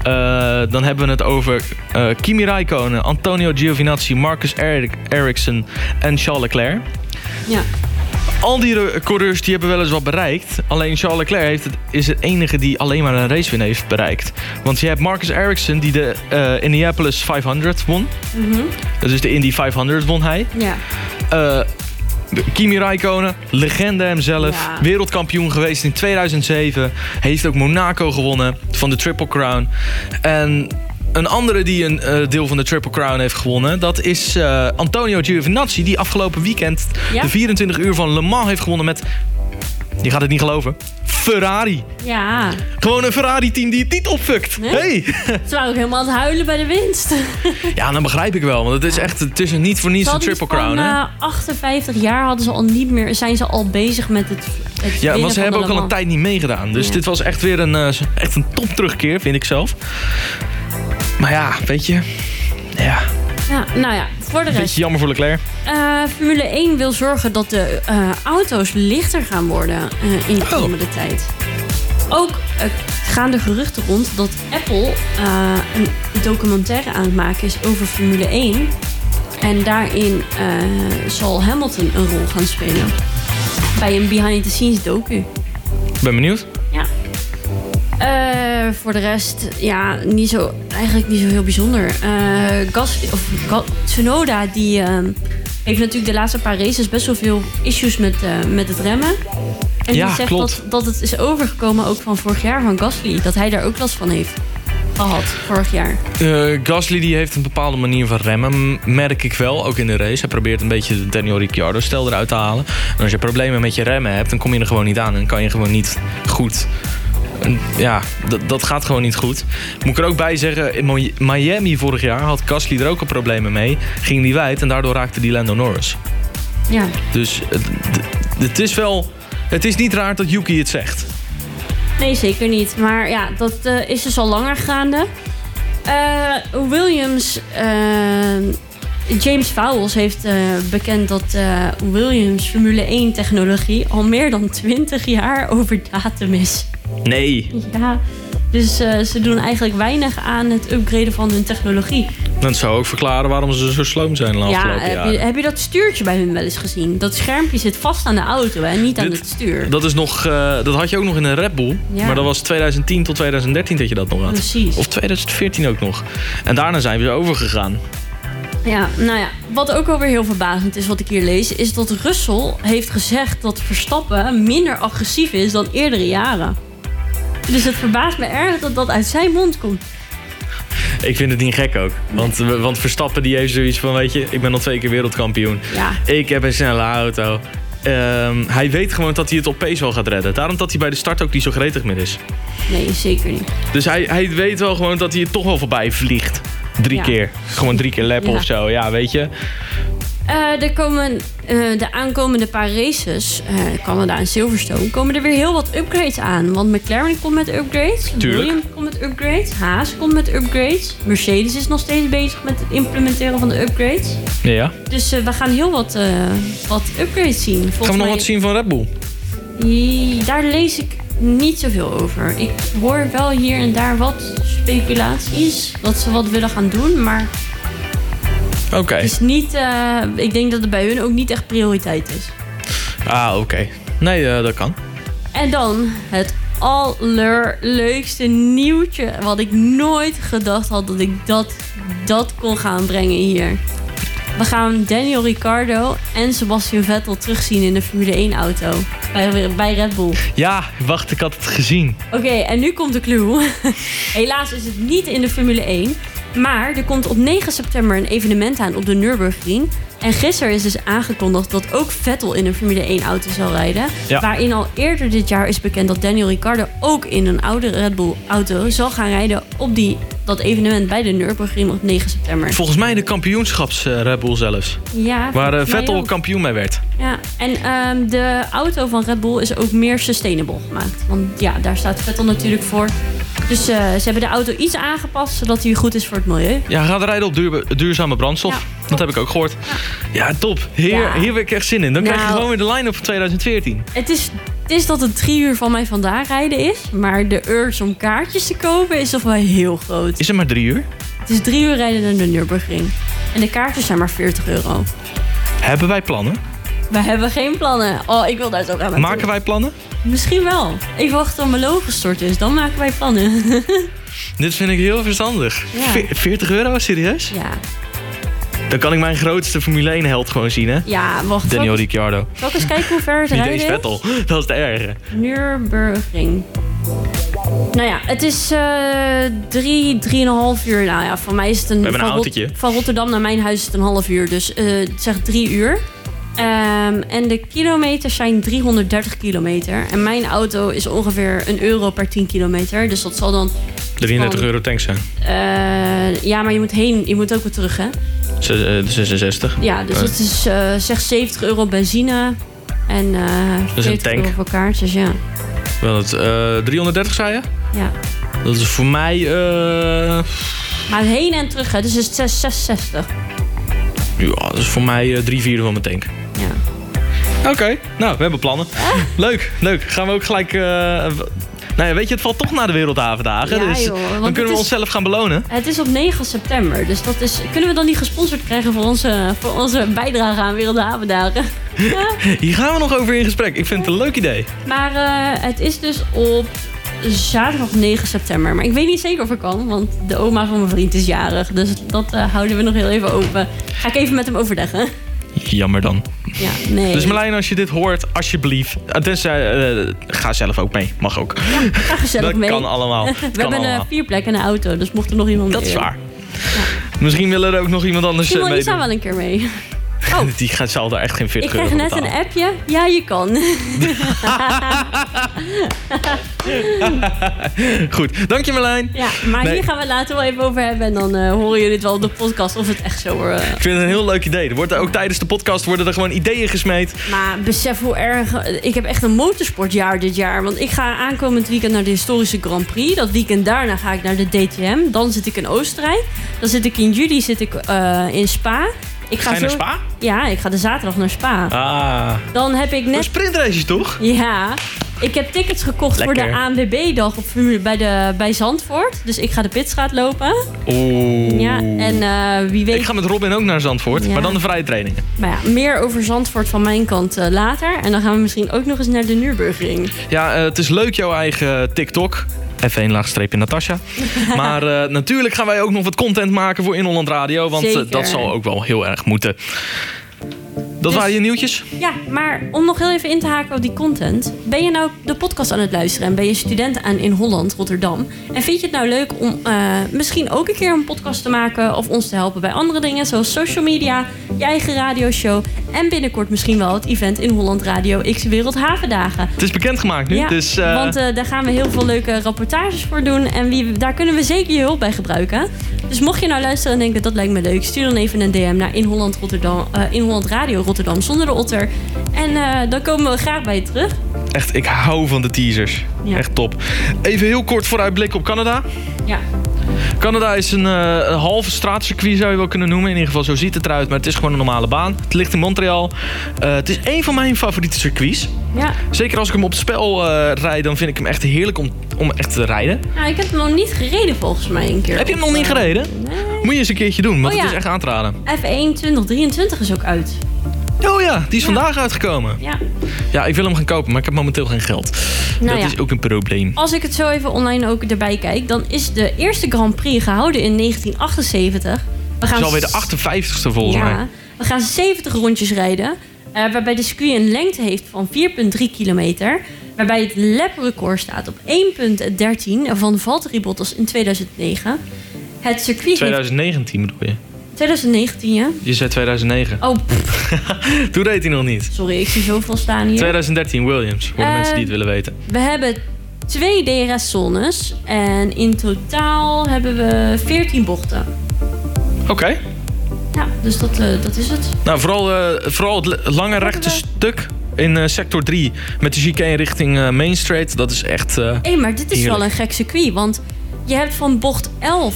eh, dan hebben we het over eh, Kimi Räikkönen, Antonio Giovinazzi, Marcus Eric- Ericsson en Charles Leclerc. Ja. Al die re- coureurs die hebben wel eens wat bereikt. Alleen Charles Leclerc heeft het, is het enige die alleen maar een racewin heeft bereikt. Want je hebt Marcus Ericsson die de eh, Indianapolis 500 won. Dat is de Indy 500 won hij. Ja. Eh, Kimi Räikkönen, legende hemzelf. Ja. Wereldkampioen geweest in 2007. Heeft ook Monaco gewonnen van de Triple Crown. En een andere die een eh, deel van de Triple Crown heeft gewonnen... dat is eh, Antonio Giovinazzi... die afgelopen weekend Ja? de 24 uur van Le Mans heeft gewonnen met... je gaat het niet geloven... Ferrari. Ja. Gewoon een Ferrari-team die het niet opfukt. Nee? Hey. Ze waren ook helemaal aan het huilen bij de winst. Ja, dan begrijp ik wel. Want het is echt... het is niet voor niets een Triple Crown, eh, 58 jaar hadden ze al niet meer, zijn ze al bezig met het, het Ja, want ze hebben ook al een tijd niet meegedaan. Dus Ja. dit was echt weer een, echt een top terugkeer, vind ik zelf. Maar ja, weet je. Ja, Ja, nou ja, voor de rest. beetje jammer voor Leclerc. Eh, Formule 1 wil zorgen dat de eh, auto's lichter gaan worden eh, in de Oh. komende tijd. Ook gaan de geruchten rond dat Apple eh, een documentaire aan het maken is over Formule 1. En daarin eh, zal Hamilton een rol gaan spelen. Bij een behind-the-scenes docu. Ik ben benieuwd. Eh, voor de rest, ja, niet zo, eigenlijk niet zo heel bijzonder. Eh Gasly, of Tsunoda, die ehm, heeft natuurlijk de laatste paar races best wel veel issues met, eh, met het remmen. En Ja, die zegt klopt. Dat, dat het is overgekomen ook van vorig jaar van Gasly. Dat hij daar ook last van heeft gehad vorig jaar. Eh, Gasly die heeft een bepaalde manier van remmen, merk ik wel, ook in de race. Hij probeert een beetje de Daniel Ricciardo stel eruit te halen. En als je problemen met je remmen hebt, dan kom je er gewoon niet aan. En kan je gewoon niet goed... En Ja, dat, gaat gewoon niet goed. Moet ik er ook bij zeggen, in Mi- Miami vorig jaar had Gasly er ook al problemen mee. Ging die wijd en daardoor raakte die Lando Norris. Ja. Dus het, is wel... Het is niet raar dat Yuki het zegt. Nee, zeker niet. Maar ja, dat eh, is dus al langer gaande. Eh, Williams, eh, James Vowles heeft bekend dat Williams Formule 1 technologie al meer dan 20 jaar over datum is. Nee. Ja, dus eh, ze doen eigenlijk weinig aan het upgraden van hun technologie. Dat zou ook verklaren waarom ze zo sloom zijn de Ja, afgelopen heb jaren. je, heb je dat stuurtje bij hun wel eens gezien? Dat schermpje zit vast aan de auto en niet aan Dit- het stuur. Dat, is nog, eh, dat had je ook nog in een Red Bull. Ja. Maar dat was 2010 tot 2013 dat je dat nog had. Precies. Of 2014 ook nog. En daarna zijn we er overgegaan. Ja, nou ja, wat ook alweer heel verbazend is wat ik hier lees, is dat Russell heeft gezegd dat Verstappen minder agressief is dan eerdere jaren. Dus het verbaast me erg dat dat uit zijn mond komt. Ik vind het niet gek ook. Want, want Verstappen die heeft zoiets van, weet je, ik ben al twee keer wereldkampioen. Ja, Ik heb een snelle auto. Ehm, hij weet gewoon dat hij het op pace wel gaat redden. Daarom dat hij bij de start ook niet zo gretig meer is. nee, zeker niet. Dus hij, hij weet wel gewoon dat hij het toch wel voorbij vliegt. Drie Ja. keer. Gewoon drie keer lappen Ja. of zo. Ja, weet je. Eh, er komen eh, de aankomende paar races, eh, Canada en Silverstone, komen er weer heel wat upgrades aan. Want McLaren komt met upgrades, Tuurlijk. Williams komt met upgrades, Haas komt met upgrades, Mercedes is nog steeds bezig met het implementeren van de upgrades. Ja. Dus we gaan heel wat, wat upgrades zien. Volgens Gaan we nog mij- wat zien van Red Bull? Daar lees ik niet zoveel over. Ik hoor wel hier en daar wat speculaties. Dat ze wat willen gaan doen. Maar Oké. het is niet. eh, ik denk dat het bij hun ook niet echt prioriteit is. Ah, oké. Nee, eh, dat kan. En dan het allerleukste nieuwtje. Wat ik nooit gedacht had dat ik dat, dat kon gaan brengen hier. We gaan Daniel Ricciardo en Sebastian Vettel terugzien in de Formule 1 auto. Bij, bij Red Bull. Ja, wacht, ik had het gezien. Oké, en nu komt de clue. Helaas is het niet in de Formule 1. Maar er komt op 9 september een evenement aan op de Nürburgring. En gisteren is dus aangekondigd dat ook Vettel in een Formule 1 auto zal rijden. Ja. Waarin al eerder dit jaar is bekend dat Daniel Ricciardo ook in een oude Red Bull auto zal gaan rijden op die, dat evenement bij de Nürburgring op 9 september. Volgens mij de kampioenschaps eh, Red Bull zelfs. Ja, Waar eh, Vettel ook. kampioen mee werd. Ja, en ehm, de auto van Red Bull is ook meer sustainable gemaakt. Want ja, daar staat Vettel natuurlijk voor. Dus eh, ze hebben de auto iets aangepast, zodat hij goed is voor het milieu. Ja, gaat rijden op duur- duurzame brandstof. Ja. Dat heb ik ook gehoord. Ja, top. Hier, Ja. hier heb ik echt zin in. Dan krijg je Nou. gewoon weer de line-up van 2014. Het is, het is dat het drie uur van mij vandaan rijden is. Maar de urge om kaartjes te kopen is toch wel heel groot. Is het maar drie uur? Het is drie uur rijden naar de Nürburgring. En de kaartjes zijn maar 40 euro. Hebben wij plannen? We hebben geen plannen. Oh, ik wil daar zo naartoe. Maken wij plannen? Misschien wel. Even wachten tot mijn loon gestort is. Dan maken wij plannen. Dit vind ik heel verstandig. Ja. Ve- 40 euro, serieus? ja. Dan kan ik mijn grootste Formule 1 held gewoon zien, hè? Ja, wacht. Daniel ik, Ricciardo. zal ik eens kijken hoe ver het rijden is? Vettel. Dat is de erge. Nürburgring. Nou ja, het is eh drie, drieënhalf uur. Nou ja, voor mij is het een... hebben een van, Rot- autootje. van Rotterdam naar mijn huis is het een half uur. Dus eh zeg drie uur. Ehm, en de kilometers zijn 330 kilometer. En mijn auto is ongeveer een euro per 10 kilometer. Dus dat zal dan... 33 van- euro tank zijn. eh, ja, maar je moet heen, je moet ook weer terug, hè? Zes- eh, 66. Ja, dus Eh. het is eh, zeg 70 euro benzine. En is 40 een tank. euro voor kaartjes, ja. Wel het, eh, 330 zei je? ja. Dat is voor mij... Maar heen en terug, hè, dus is het 6, 66. ja, dat is voor mij drie vierde van mijn tank. Ja. Oké, nou, we hebben plannen. Leuk, leuk. Gaan we ook gelijk... eh, nou ja, weet je, het valt toch naar de Wereldhavendagen. Ja, dus joh, dan kunnen we onszelf gaan belonen. Het is op 9 september, dus dat is, kunnen we dan niet gesponsord krijgen voor onze, voor onze bijdrage aan Wereldhavendagen? Hier gaan we nog over in gesprek. Ik vind het een leuk idee. Maar eh, het is dus op zaterdag 9 september. Maar ik weet niet zeker of ik kan, want de oma van mijn vriend is jarig. Dus dat eh, houden we nog heel even open. Ga ik even met hem overleggen. Jammer dan. Ja, nee. Dus Marlijn, als je dit hoort, alsjeblieft. Uh, tenzij, eh, ga zelf ook mee. Mag ook. Ga gezellig dat mee. kan allemaal. We kan hebben allemaal. eh, vier plekken in de auto, dus mocht er nog iemand Dat mee is waar. Misschien willen er ook nog iemand anders Simon, eh, die staan meedoen. wel een keer mee. Oh, Die gaat, zal daar echt geen 40 ik krijg euro net een appje. Ja, je kan. Goed, dank je Marlijn. Ja, maar Nee. hier gaan we later wel even over hebben. En dan eh, horen jullie het wel op de podcast of het echt zo... eh, Ik vind het een heel leuk idee. Er wordt ook tijdens de podcast worden er gewoon ideeën gesmeed. Maar besef hoe erg... Ik heb echt een motorsportjaar dit jaar. Want ik ga aankomend weekend naar de historische Grand Prix. Dat weekend daarna ga ik naar de DTM. Dan zit ik in Oostenrijk. Dan zit ik in juli zit ik, eh, in Spa. Ik Ga je naar zo- Spa? Ja, ik ga de zaterdag naar Spa. Ah, Dan heb ik een net... sprintrace toch? Ja, ik heb tickets gekocht voor de ANWB-dag op bij, de, bij Zandvoort. Dus ik ga de pitstraat lopen. Oeh. Ja, en eh, wie weet... Ik ga met Robin ook naar Zandvoort, Ja. maar dan de vrije trainingen. Maar ja, meer over Zandvoort van mijn kant eh, later. En dan gaan we misschien ook nog eens naar de Nürburgring. Ja, eh, het is leuk jouw eigen TikTok. F1 laagstreepje Natasja. Maar eh, natuurlijk gaan wij ook nog wat content maken voor In Holland Radio. Want eh, dat zal ook wel heel erg moeten. Dat Dus- waren je nieuwtjes? Ja, maar om nog heel even in te haken op die content. Ben je nou de podcast aan het luisteren en ben je student aan in Holland, Rotterdam? En vind je het nou leuk om eh, misschien ook een keer een podcast te maken of ons te helpen bij andere dingen, zoals social media, je eigen radioshow en binnenkort misschien wel het event in Holland Radio X Wereldhavendagen? Het is bekendgemaakt nu. Ja, dus, eh, want eh, daar gaan we heel veel leuke rapportages voor doen. En wie, daar kunnen we zeker je hulp bij gebruiken. Dus mocht je nou luisteren en denken dat lijkt me leuk... stuur dan even een DM naar In Holland, Rotterdam, in Holland Radio Rotterdam zonder de otter. En eh, dan komen we graag bij je terug. echt, ik hou van de teasers. Ja. Echt top. Even heel kort vooruitblikken op Canada. Ja, Canada is een, eh, een halve straatcircuit zou je wel kunnen noemen. In ieder geval, zo ziet het eruit. Maar het is gewoon een normale baan. Het ligt in Montreal. Eh, het is een van mijn favoriete circuits. ja. Zeker als ik hem op het spel eh rijd, dan vind ik hem echt heerlijk om, om echt te rijden. Nou, ik heb hem nog niet gereden volgens mij een keer. Heb je hem nog niet gereden? Nee. Moet je eens een keertje doen, want Oh, het is echt aan te raden. F1 2023 is ook uit. Oh ja, die is vandaag uitgekomen. Ja. Ja, ik wil hem gaan kopen, maar ik heb momenteel geen geld. Nou dat ja. is ook een probleem. Als ik het zo even online ook erbij kijk... dan is de eerste Grand Prix gehouden in 1978. We Het gaan is alweer de 58ste volgens ja, mij. we gaan 70 rondjes rijden. eh, waarbij de circuit een lengte heeft van 4,3 kilometer. Waarbij het laprecord staat op 1,13 van Valtteri Bottas in 2009. Het circuit heeft... 2019 bedoel je? 2019, ja? Je zei 2009. Oh, Toen reed hij nog niet. sorry, ik zie zoveel staan hier. 2013 Williams, voor de Eh, mensen die het willen weten. We hebben twee DRS-zones. En in totaal hebben we 14 bochten. Oké. Ja, dus dat, eh, dat is het. Nou, vooral, eh, vooral het lange rechte we- stuk in sector 3 met de chicane richting Main Street. Dat is echt... Hé, maar dit is wel een gek circuit. Want je hebt van bocht 11,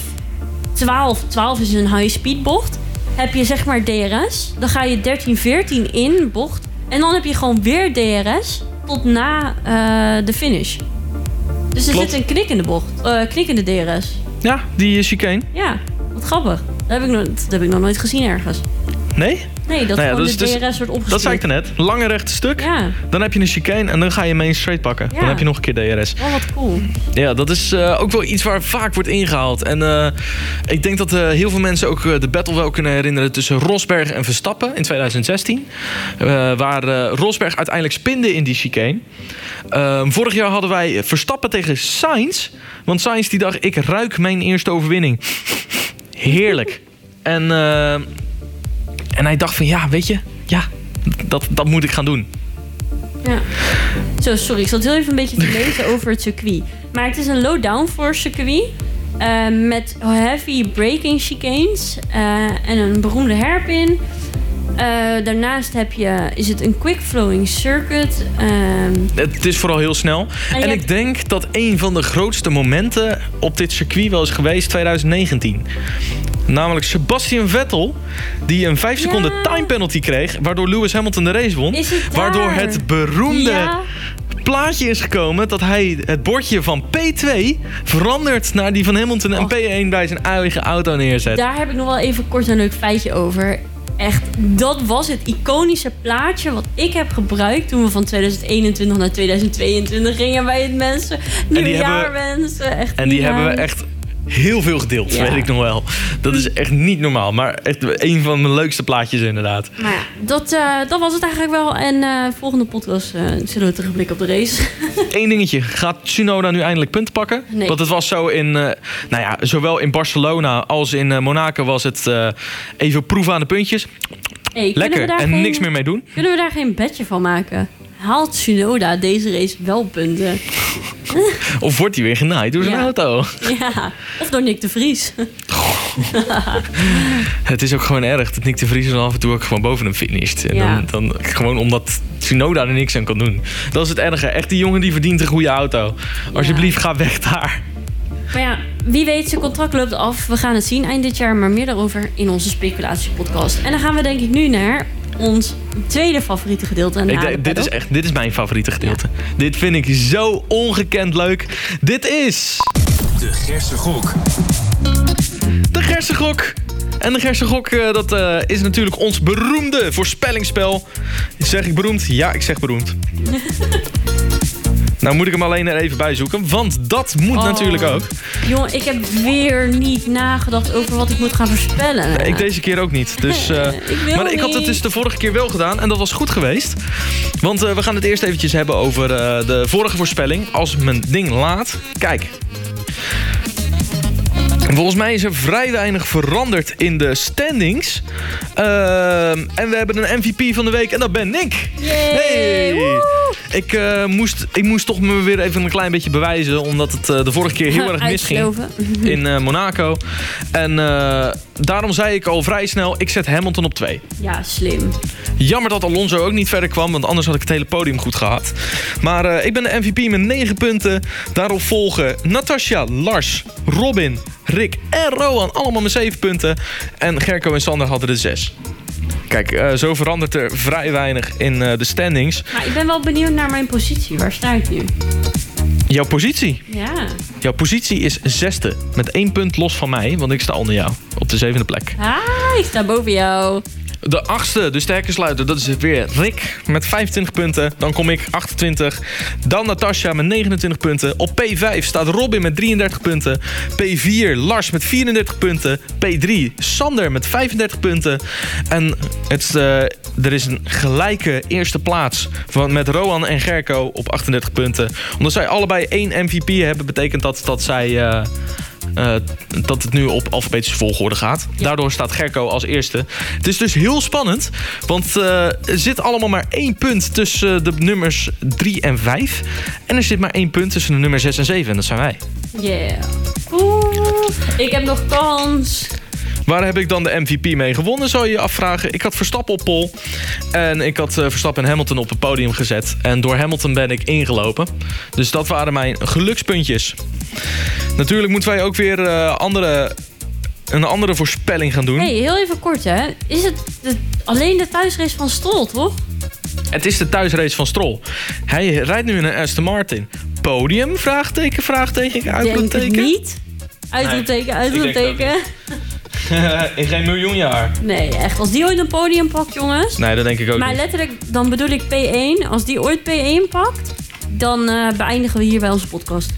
12, 12 is een high-speed bocht. Heb je zeg maar DRS. Dan ga je 13, 14 in bocht. En dan heb je gewoon weer DRS tot na eh, de finish. Dus er Klopt. zit een knik in de bocht. eh knik in de DRS. ja, die eh, chicane. Ja, wat grappig. Dat heb ik, nog, dat heb ik nog nooit gezien ergens. Nee? Nee, dat Nou ja, dus- de dus- DRS wordt opgesplit. Dat zei ik net. Lange rechte stuk. Ja, Dan heb je een chicane en dan ga je Main Street pakken. Ja. Dan heb je nog een keer DRS. wel wat cool. Ja, dat is eh, ook wel iets waar vaak wordt ingehaald. En eh, ik denk dat eh, heel veel mensen ook de battle wel kunnen herinneren tussen Rosberg en Verstappen in 2016. Eh, waar Rosberg uiteindelijk spinde in die chicane. Ehm, vorig jaar hadden wij Verstappen tegen Sainz. Want Sainz die dacht, ik ruik mijn eerste overwinning. Heerlijk. En, en hij dacht van, ja, weet je, ja, dat, dat moet ik gaan doen. Ja. Zo, sorry, ik zat heel even een beetje te lezen over het circuit. Maar het is een low downforce circuit. eh, met heavy braking chicanes eh, en een beroemde hairpin. Eh, daarnaast heb je, is het een quick flowing circuit. ehm, Het is vooral heel snel. En ik hebt- denk dat een van de grootste momenten op dit circuit wel is geweest 2019. Namelijk Sebastian Vettel, die een 5 seconden time penalty kreeg, waardoor Lewis Hamilton de race won. Het waardoor het beroemde ja, plaatje is gekomen dat hij het bordje van P2 verandert naar die van Hamilton en Och. P1 bij zijn eigen auto neerzet. daar heb ik nog wel even kort een leuk feitje over. Echt, dat was het iconische plaatje wat ik heb gebruikt toen we van 2021 naar 2022 gingen bij het mensen. Nieuwjaar wensen. Echt En die hebben we echt heel veel gedeeld, Ja. weet ik nog wel. Dat is echt niet normaal, maar echt een van mijn leukste plaatjes inderdaad. Maar ja, dat, eh, dat was het eigenlijk wel. En eh, volgende podcast eh, zullen we terugblikken op de race. Eén dingetje. Gaat Tsunoda nu eindelijk punten pakken? Nee. Want het was zo in... nou ja, zowel in Barcelona als in Monaco was het even proeven aan de puntjes. Hey, Lekker. En geen- niks meer mee doen. Kunnen we daar geen bedje van maken? Haalt Tsunoda deze race wel punten? Of wordt hij weer genaaid door zijn Ja. auto? ja, of door Nick de Vries. Het is ook gewoon erg dat Nick de Vries dan af en toe ook gewoon boven hem finisht. En Ja. dan, dan, gewoon omdat Tsunoda er niks aan kan doen. Dat is het erge. Echt, die jongen die verdient een goede auto. Alsjeblieft, ga weg daar. Maar ja, wie weet, zijn contract loopt af. We gaan het zien eind dit jaar, maar meer daarover in onze speculatiepodcast. En dan gaan we denk ik nu naar ons tweede favoriete gedeelte. Ik dit is echt, dit is mijn favoriete gedeelte. Dit vind ik zo ongekend leuk. Dit is De Gerse Gok. de Gersengok. En de Gersengok, eh, dat eh, is natuurlijk ons beroemde voorspellingsspel. Zeg ik beroemd? Ja, ik zeg beroemd. nou moet ik hem alleen er even bij zoeken, want dat moet Oh. natuurlijk ook. Jongen, ik heb weer niet nagedacht over wat ik moet gaan voorspellen. Nee, ik deze keer ook niet. Dus, eh, Ik maar ik had het dus de vorige keer wel gedaan en dat was goed geweest. Want eh, we gaan het eerst eventjes hebben over eh, de vorige voorspelling. Als mijn ding laat. Kijk. Volgens mij is er vrij weinig veranderd in de standings. Ehm, en we hebben een MVP van de week en dat ben ik. Yay, woe! Ik, eh, moest, ik moest toch me weer even een klein beetje bewijzen. Omdat het eh, de vorige keer heel erg misging in eh, Monaco. En daarom zei ik al vrij snel, ik zet Hamilton op 2. Ja, slim. Jammer dat Alonso ook niet verder kwam, want anders had ik het hele podium goed gehad. Maar ik ben de MVP met 9 punten. Daarop volgen Natasja, Lars, Robin, Rick en Rowan. Allemaal met 7 punten. En Gerco en Sander hadden er 6. Kijk, eh, zo verandert er vrij weinig in eh, de standings. Maar ik ben wel benieuwd naar mijn positie. Waar sta ik nu? Jouw positie. Ja. Jouw positie is zesde. Met één punt los van mij, want ik sta onder jou. Op de zevende plek. Ah, ik sta boven jou. De achtste, de sterke sluiter, dat is weer Rick met 25 punten. Dan kom ik 28. Dan Natasja met 29 punten. Op P5 staat Robin met 33 punten. P4 Lars met 34 punten. P3 Sander met 35 punten. En het, eh, er is een gelijke eerste plaats van, met Roan en Gerco op 38 punten. Omdat zij allebei één MVP hebben, betekent dat dat zij... eh, eh, dat het nu op alfabetische volgorde gaat. Daardoor staat Gerco als eerste. Het is dus heel spannend, want eh, er zit allemaal maar één punt tussen de nummers 3 en 5. En er zit maar één punt tussen de nummer 6 en 7, en dat zijn wij. Yeah. Oeh, ik heb nog kans. Waar heb ik dan de MVP mee gewonnen, zou je je afvragen. Ik had Verstappen op pol. En ik had eh, Verstappen en Hamilton op het podium gezet. En door Hamilton ben ik ingelopen. Dus dat waren mijn gelukspuntjes. Natuurlijk moeten wij ook weer eh, andere, een andere voorspelling gaan doen. hey, heel even kort hè. Is het de- alleen de thuisrace van Stroll, toch? Het is de thuisrace van Stroll. Hij rijdt nu in een Aston Martin. Podium? Vraagteken, vraagteken, Denk uitroepteken. het niet. Uitroepteken, denk ook uitroepteken. in geen miljoen jaar. Nee, echt. Als die ooit een podium pakt, jongens. Nee, dat denk ik ook Maar niet. letterlijk, dan bedoel ik P1. Als die ooit P1 pakt, dan eh, beëindigen we hier bij onze podcast.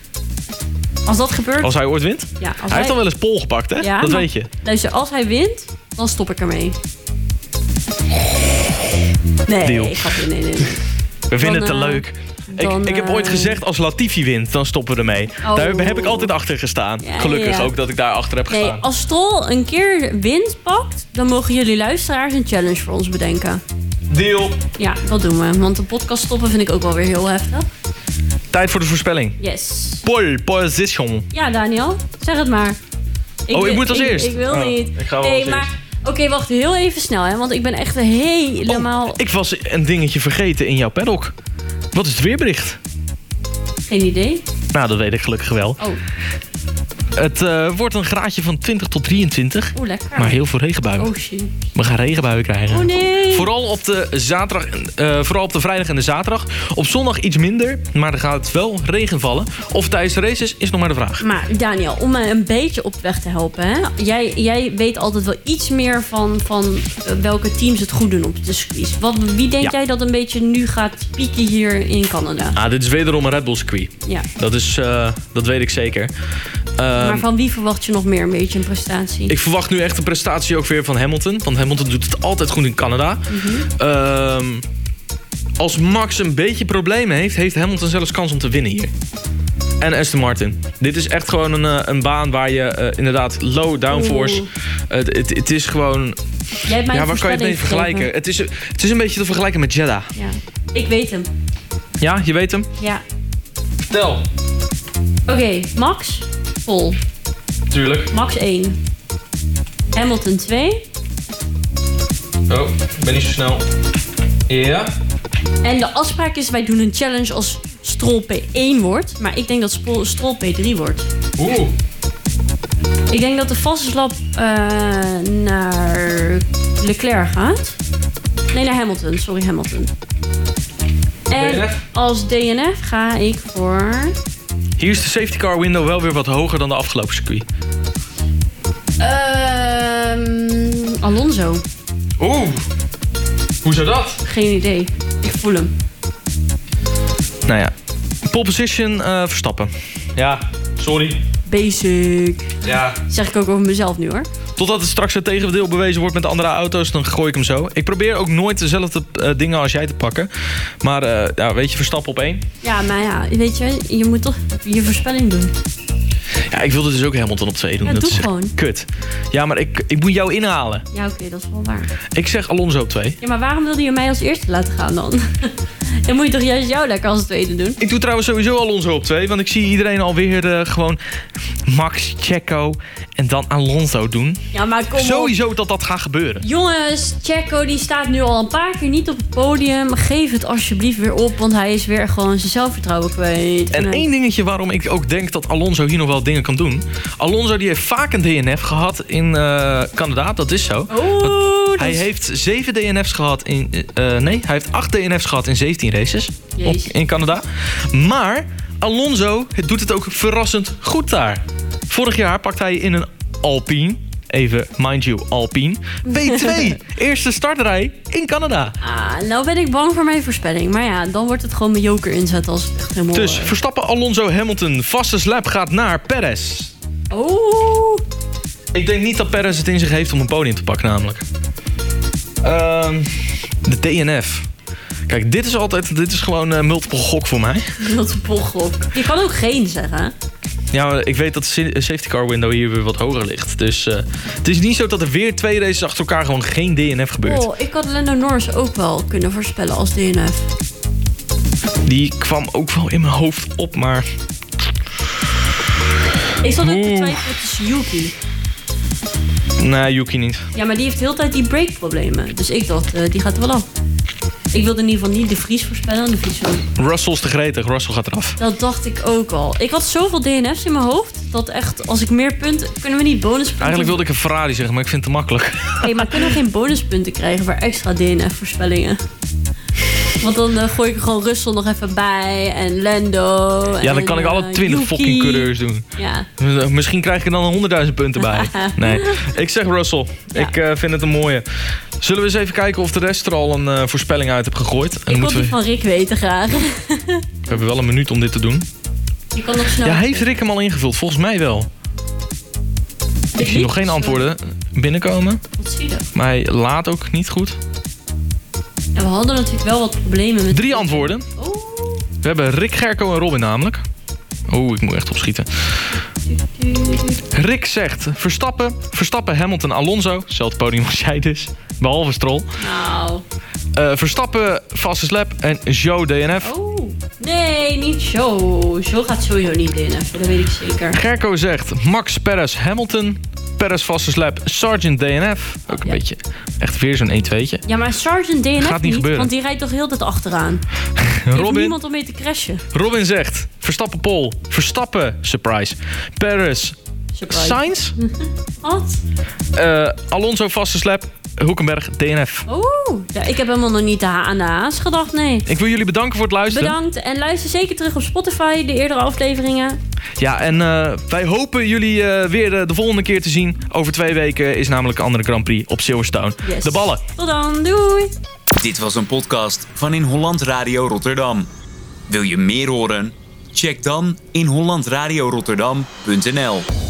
Als dat gebeurt... Als hij ooit wint? ja, als Hij heeft al wel eens pol gepakt, hè? Ja, dat maar- weet je. Luister, als hij wint, dan stop ik ermee. Nee, Deal. ik ga nee, nee, nee. We vinden het te Dan, eh, leuk. Dan, ik, ik heb ooit eh, gezegd, als Latifi wint, dan stoppen we ermee. Oh. Daar heb ik altijd achter gestaan. Ja, Gelukkig ja. ook dat ik daar achter heb Nee, gestaan. als Stroll een keer wint pakt, dan mogen jullie luisteraars een challenge voor ons bedenken. Deal. Ja, dat doen we. Want de podcast stoppen vind ik ook wel weer heel heftig. Tijd voor de voorspelling. Yes. Pole position. Ja, Daniel, zeg het maar. Oh, ik moet als eerst? Ik, wil Oh, niet. ik ga wel nee, als maar oké, wacht heel even snel, hè, want ik ben echt helemaal Oh, ik was een dingetje vergeten in jouw paddock. Wat is het weerbericht? geen idee. Nou, dat weet ik gelukkig wel. Oh, Het eh, wordt een graadje van 20 tot 23. oh lekker. Maar heel veel regenbuien. Oh shit. We gaan regenbuien krijgen. Oh nee. Vooral op de zaterdag, eh, vooral op de vrijdag en de zaterdag. Op zondag iets minder, maar er gaat wel regen vallen. Of tijdens de races is nog maar de vraag. Maar Daniel, om me een beetje op weg te helpen, hè? Jij, jij weet altijd wel iets meer van, van eh, welke teams het goed doen op de circuits. Wat, wie denk Ja. jij dat een beetje nu gaat pieken hier in Canada? Ah, dit is wederom een Red Bull circuit. Ja. Dat, is, dat weet ik zeker. Ehm, maar van wie verwacht je nog meer een beetje een prestatie? ik verwacht nu echt een prestatie ook weer van Hamilton. Want Hamilton doet het altijd goed in Canada. Ehm, als Max een beetje problemen heeft, heeft Hamilton zelfs kans om te winnen hier. En Aston Martin. Dit is echt gewoon een, eh, een baan waar je eh, inderdaad low downforce... Het is gewoon... Jij hebt mij Ja, waar kan je het mee vergelijken? Het is, het is een beetje te vergelijken met Jeddah. Ja. Ik weet hem. Ja, je weet hem? Ja. Vertel. Oké, Max, vol. Tuurlijk. Max 1. Hamilton 2. Oh, ik ben niet zo snel. Ja. En de afspraak is, wij doen een challenge als Stroll P1 wordt. Maar ik denk dat Stroll P3 wordt. Oeh. Ik denk dat de vaste slap eh, naar Leclerc gaat. Nee, naar Hamilton. Sorry, Hamilton. En DNF? als DNF ga ik voor... Hier is de safety car window wel weer wat hoger dan de afgelopen circuit. Ehm Alonso. Oeh. Hoe zou dat? Geen idee. Ik voel hem. Nou ja. Pole position eh, Verstappen. Ja, sorry. Basic. Ja. Zeg ik ook over mezelf nu hoor. Totdat het straks het tegendeel bewezen wordt met de andere auto's, dan gooi ik hem zo. Ik probeer ook nooit dezelfde eh, dingen als jij te pakken. Maar eh, ja, weet je, Verstappen op één. Ja, maar ja, weet je, je moet toch je voorspelling doen. Ja, ik wilde dus ook Hamilton op twee doen. Ja, dat doe is gewoon. kut. Ja, maar ik, ik moet jou inhalen. Ja, oké, dat is wel waar. Ik zeg Alonso op twee. Ja, maar waarom wilde je mij als eerste laten gaan dan? dan moet je toch juist jou lekker als tweede doen? Ik doe trouwens sowieso Alonso op twee. Want ik zie iedereen alweer eh, gewoon Max, Checo en dan Alonso doen. Ja, maar kom op. Sowieso dat dat gaat gebeuren. Jongens, Checo die staat nu al een paar keer niet op het podium. Geef het alsjeblieft weer op, want hij is weer gewoon zijn zelfvertrouwen kwijt. En één dingetje waarom ik ook denk dat Alonso hier nog wel dingen kan doen. Alonso die heeft vaak een DNF gehad in eh, Canada, dat is zo. Dat Hij is- heeft zeven DNF's gehad in. eh, nee, hij heeft acht DNF's gehad in 17 races op, in Canada. Maar Alonso doet het ook verrassend goed daar. Vorig jaar pakt hij in een Alpine. Even, mind you, Alpine. P2. eerste startrij in Canada. Ah, nou ben ik bang voor mijn voorspelling. Maar ja, dan wordt het gewoon mijn joker inzet als het echt helemaal... Dus eh, Verstappen, Alonso, Hamilton. Vaste slap gaat naar Perez. Oeh. Ik denk niet dat Perez het in zich heeft om een podium te pakken, namelijk. Ehm, de DNF. Kijk, dit is altijd, dit is gewoon eh, multiple gok voor mij. Multiple gok. Je kan ook geen zeggen. Ja, ik weet dat de safety car window hier weer wat hoger ligt. Dus eh, het is niet zo dat er weer twee races achter elkaar gewoon geen DNF gebeurt. Oh, ik had Lando Norris ook wel kunnen voorspellen als DNF. Die kwam ook wel in mijn hoofd op, maar Ik zat ook te twijfelen tussen Yuki. Nee, Yuki niet. Ja, maar die heeft de hele tijd die breakproblemen. Dus ik dacht, eh, die gaat er wel af. Ik wilde in ieder geval niet de Vries voorspellen. De Vries wel. Russell is te gretig, Russell gaat eraf. Dat dacht ik ook al. Ik had zoveel DNF's in mijn hoofd. Dat echt, als ik meer punten... Kunnen we niet bonuspunten... Eigenlijk wilde ik een Ferrari zeggen, maar ik vind het te makkelijk. Hey, maar kunnen we geen bonuspunten krijgen voor extra DNF-voorspellingen? Want dan eh, gooi ik er gewoon Russell nog even bij. En Lando. Ja, dan en, kan ik alle eh, 20 Yuki. fucking coureurs doen. Ja. Misschien krijg ik er dan 100.000 punten bij. Nee, ik zeg Russell. Ja. Ik eh, vind het een mooie. Zullen we eens even kijken of de rest er al een voorspelling uit heeft gegooid? En Ik wil die we... van Rick weten graag. we hebben wel een minuut om dit te doen. Je kan nog snel. Ja, heeft Rick hem al ingevuld? Volgens mij wel. Ik zie nog geen antwoorden binnenkomen. Maar hij laat ook niet goed. Ja, we hadden natuurlijk wel wat problemen met... Drie antwoorden. Oh. We hebben Rick, Gerco en Robin namelijk. Oeh, ik moet echt opschieten. Rick zegt Verstappen, Verstappen, Hamilton, Alonso. Hetzelfde podium als jij dus. Behalve Stroll. Nou. Eh, Verstappen, Fastest Lap en Joe DNF. Oh. Nee, niet zo. Zo gaat sowieso niet DNF. Dat weet ik zeker. Gerco zegt Max, Perez, Hamilton. Perez, Fastest Lap, Sergeant DNF. Ook een Ja. beetje, echt weer zo'n 1-2'tje. Ja, maar Sergeant DNF Gaat niet gebeuren. want die rijdt toch heel de tijd achteraan. Er heeft Robin, niemand om mee te crashen. Robin zegt Verstappen, Pol. Verstappen, surprise. Perez, Surprise. Sainz. Wat? Eh, Alonso, Fastest Lap, Hoekenberg, DNF. Oeh. Ja, ik heb helemaal nog niet aan de A's gedacht, nee. Ik wil jullie bedanken voor het luisteren. Bedankt en luister zeker terug op Spotify, de eerdere afleveringen. Ja, en eh, wij hopen jullie eh, weer eh, de volgende keer te zien. Over twee weken is namelijk een andere Grand Prix op Silverstone. Yes. De ballen. Tot dan, doei! Dit was een podcast van In Holland Radio Rotterdam. Wil je meer horen? Check dan inhollandradiorotterdam.nl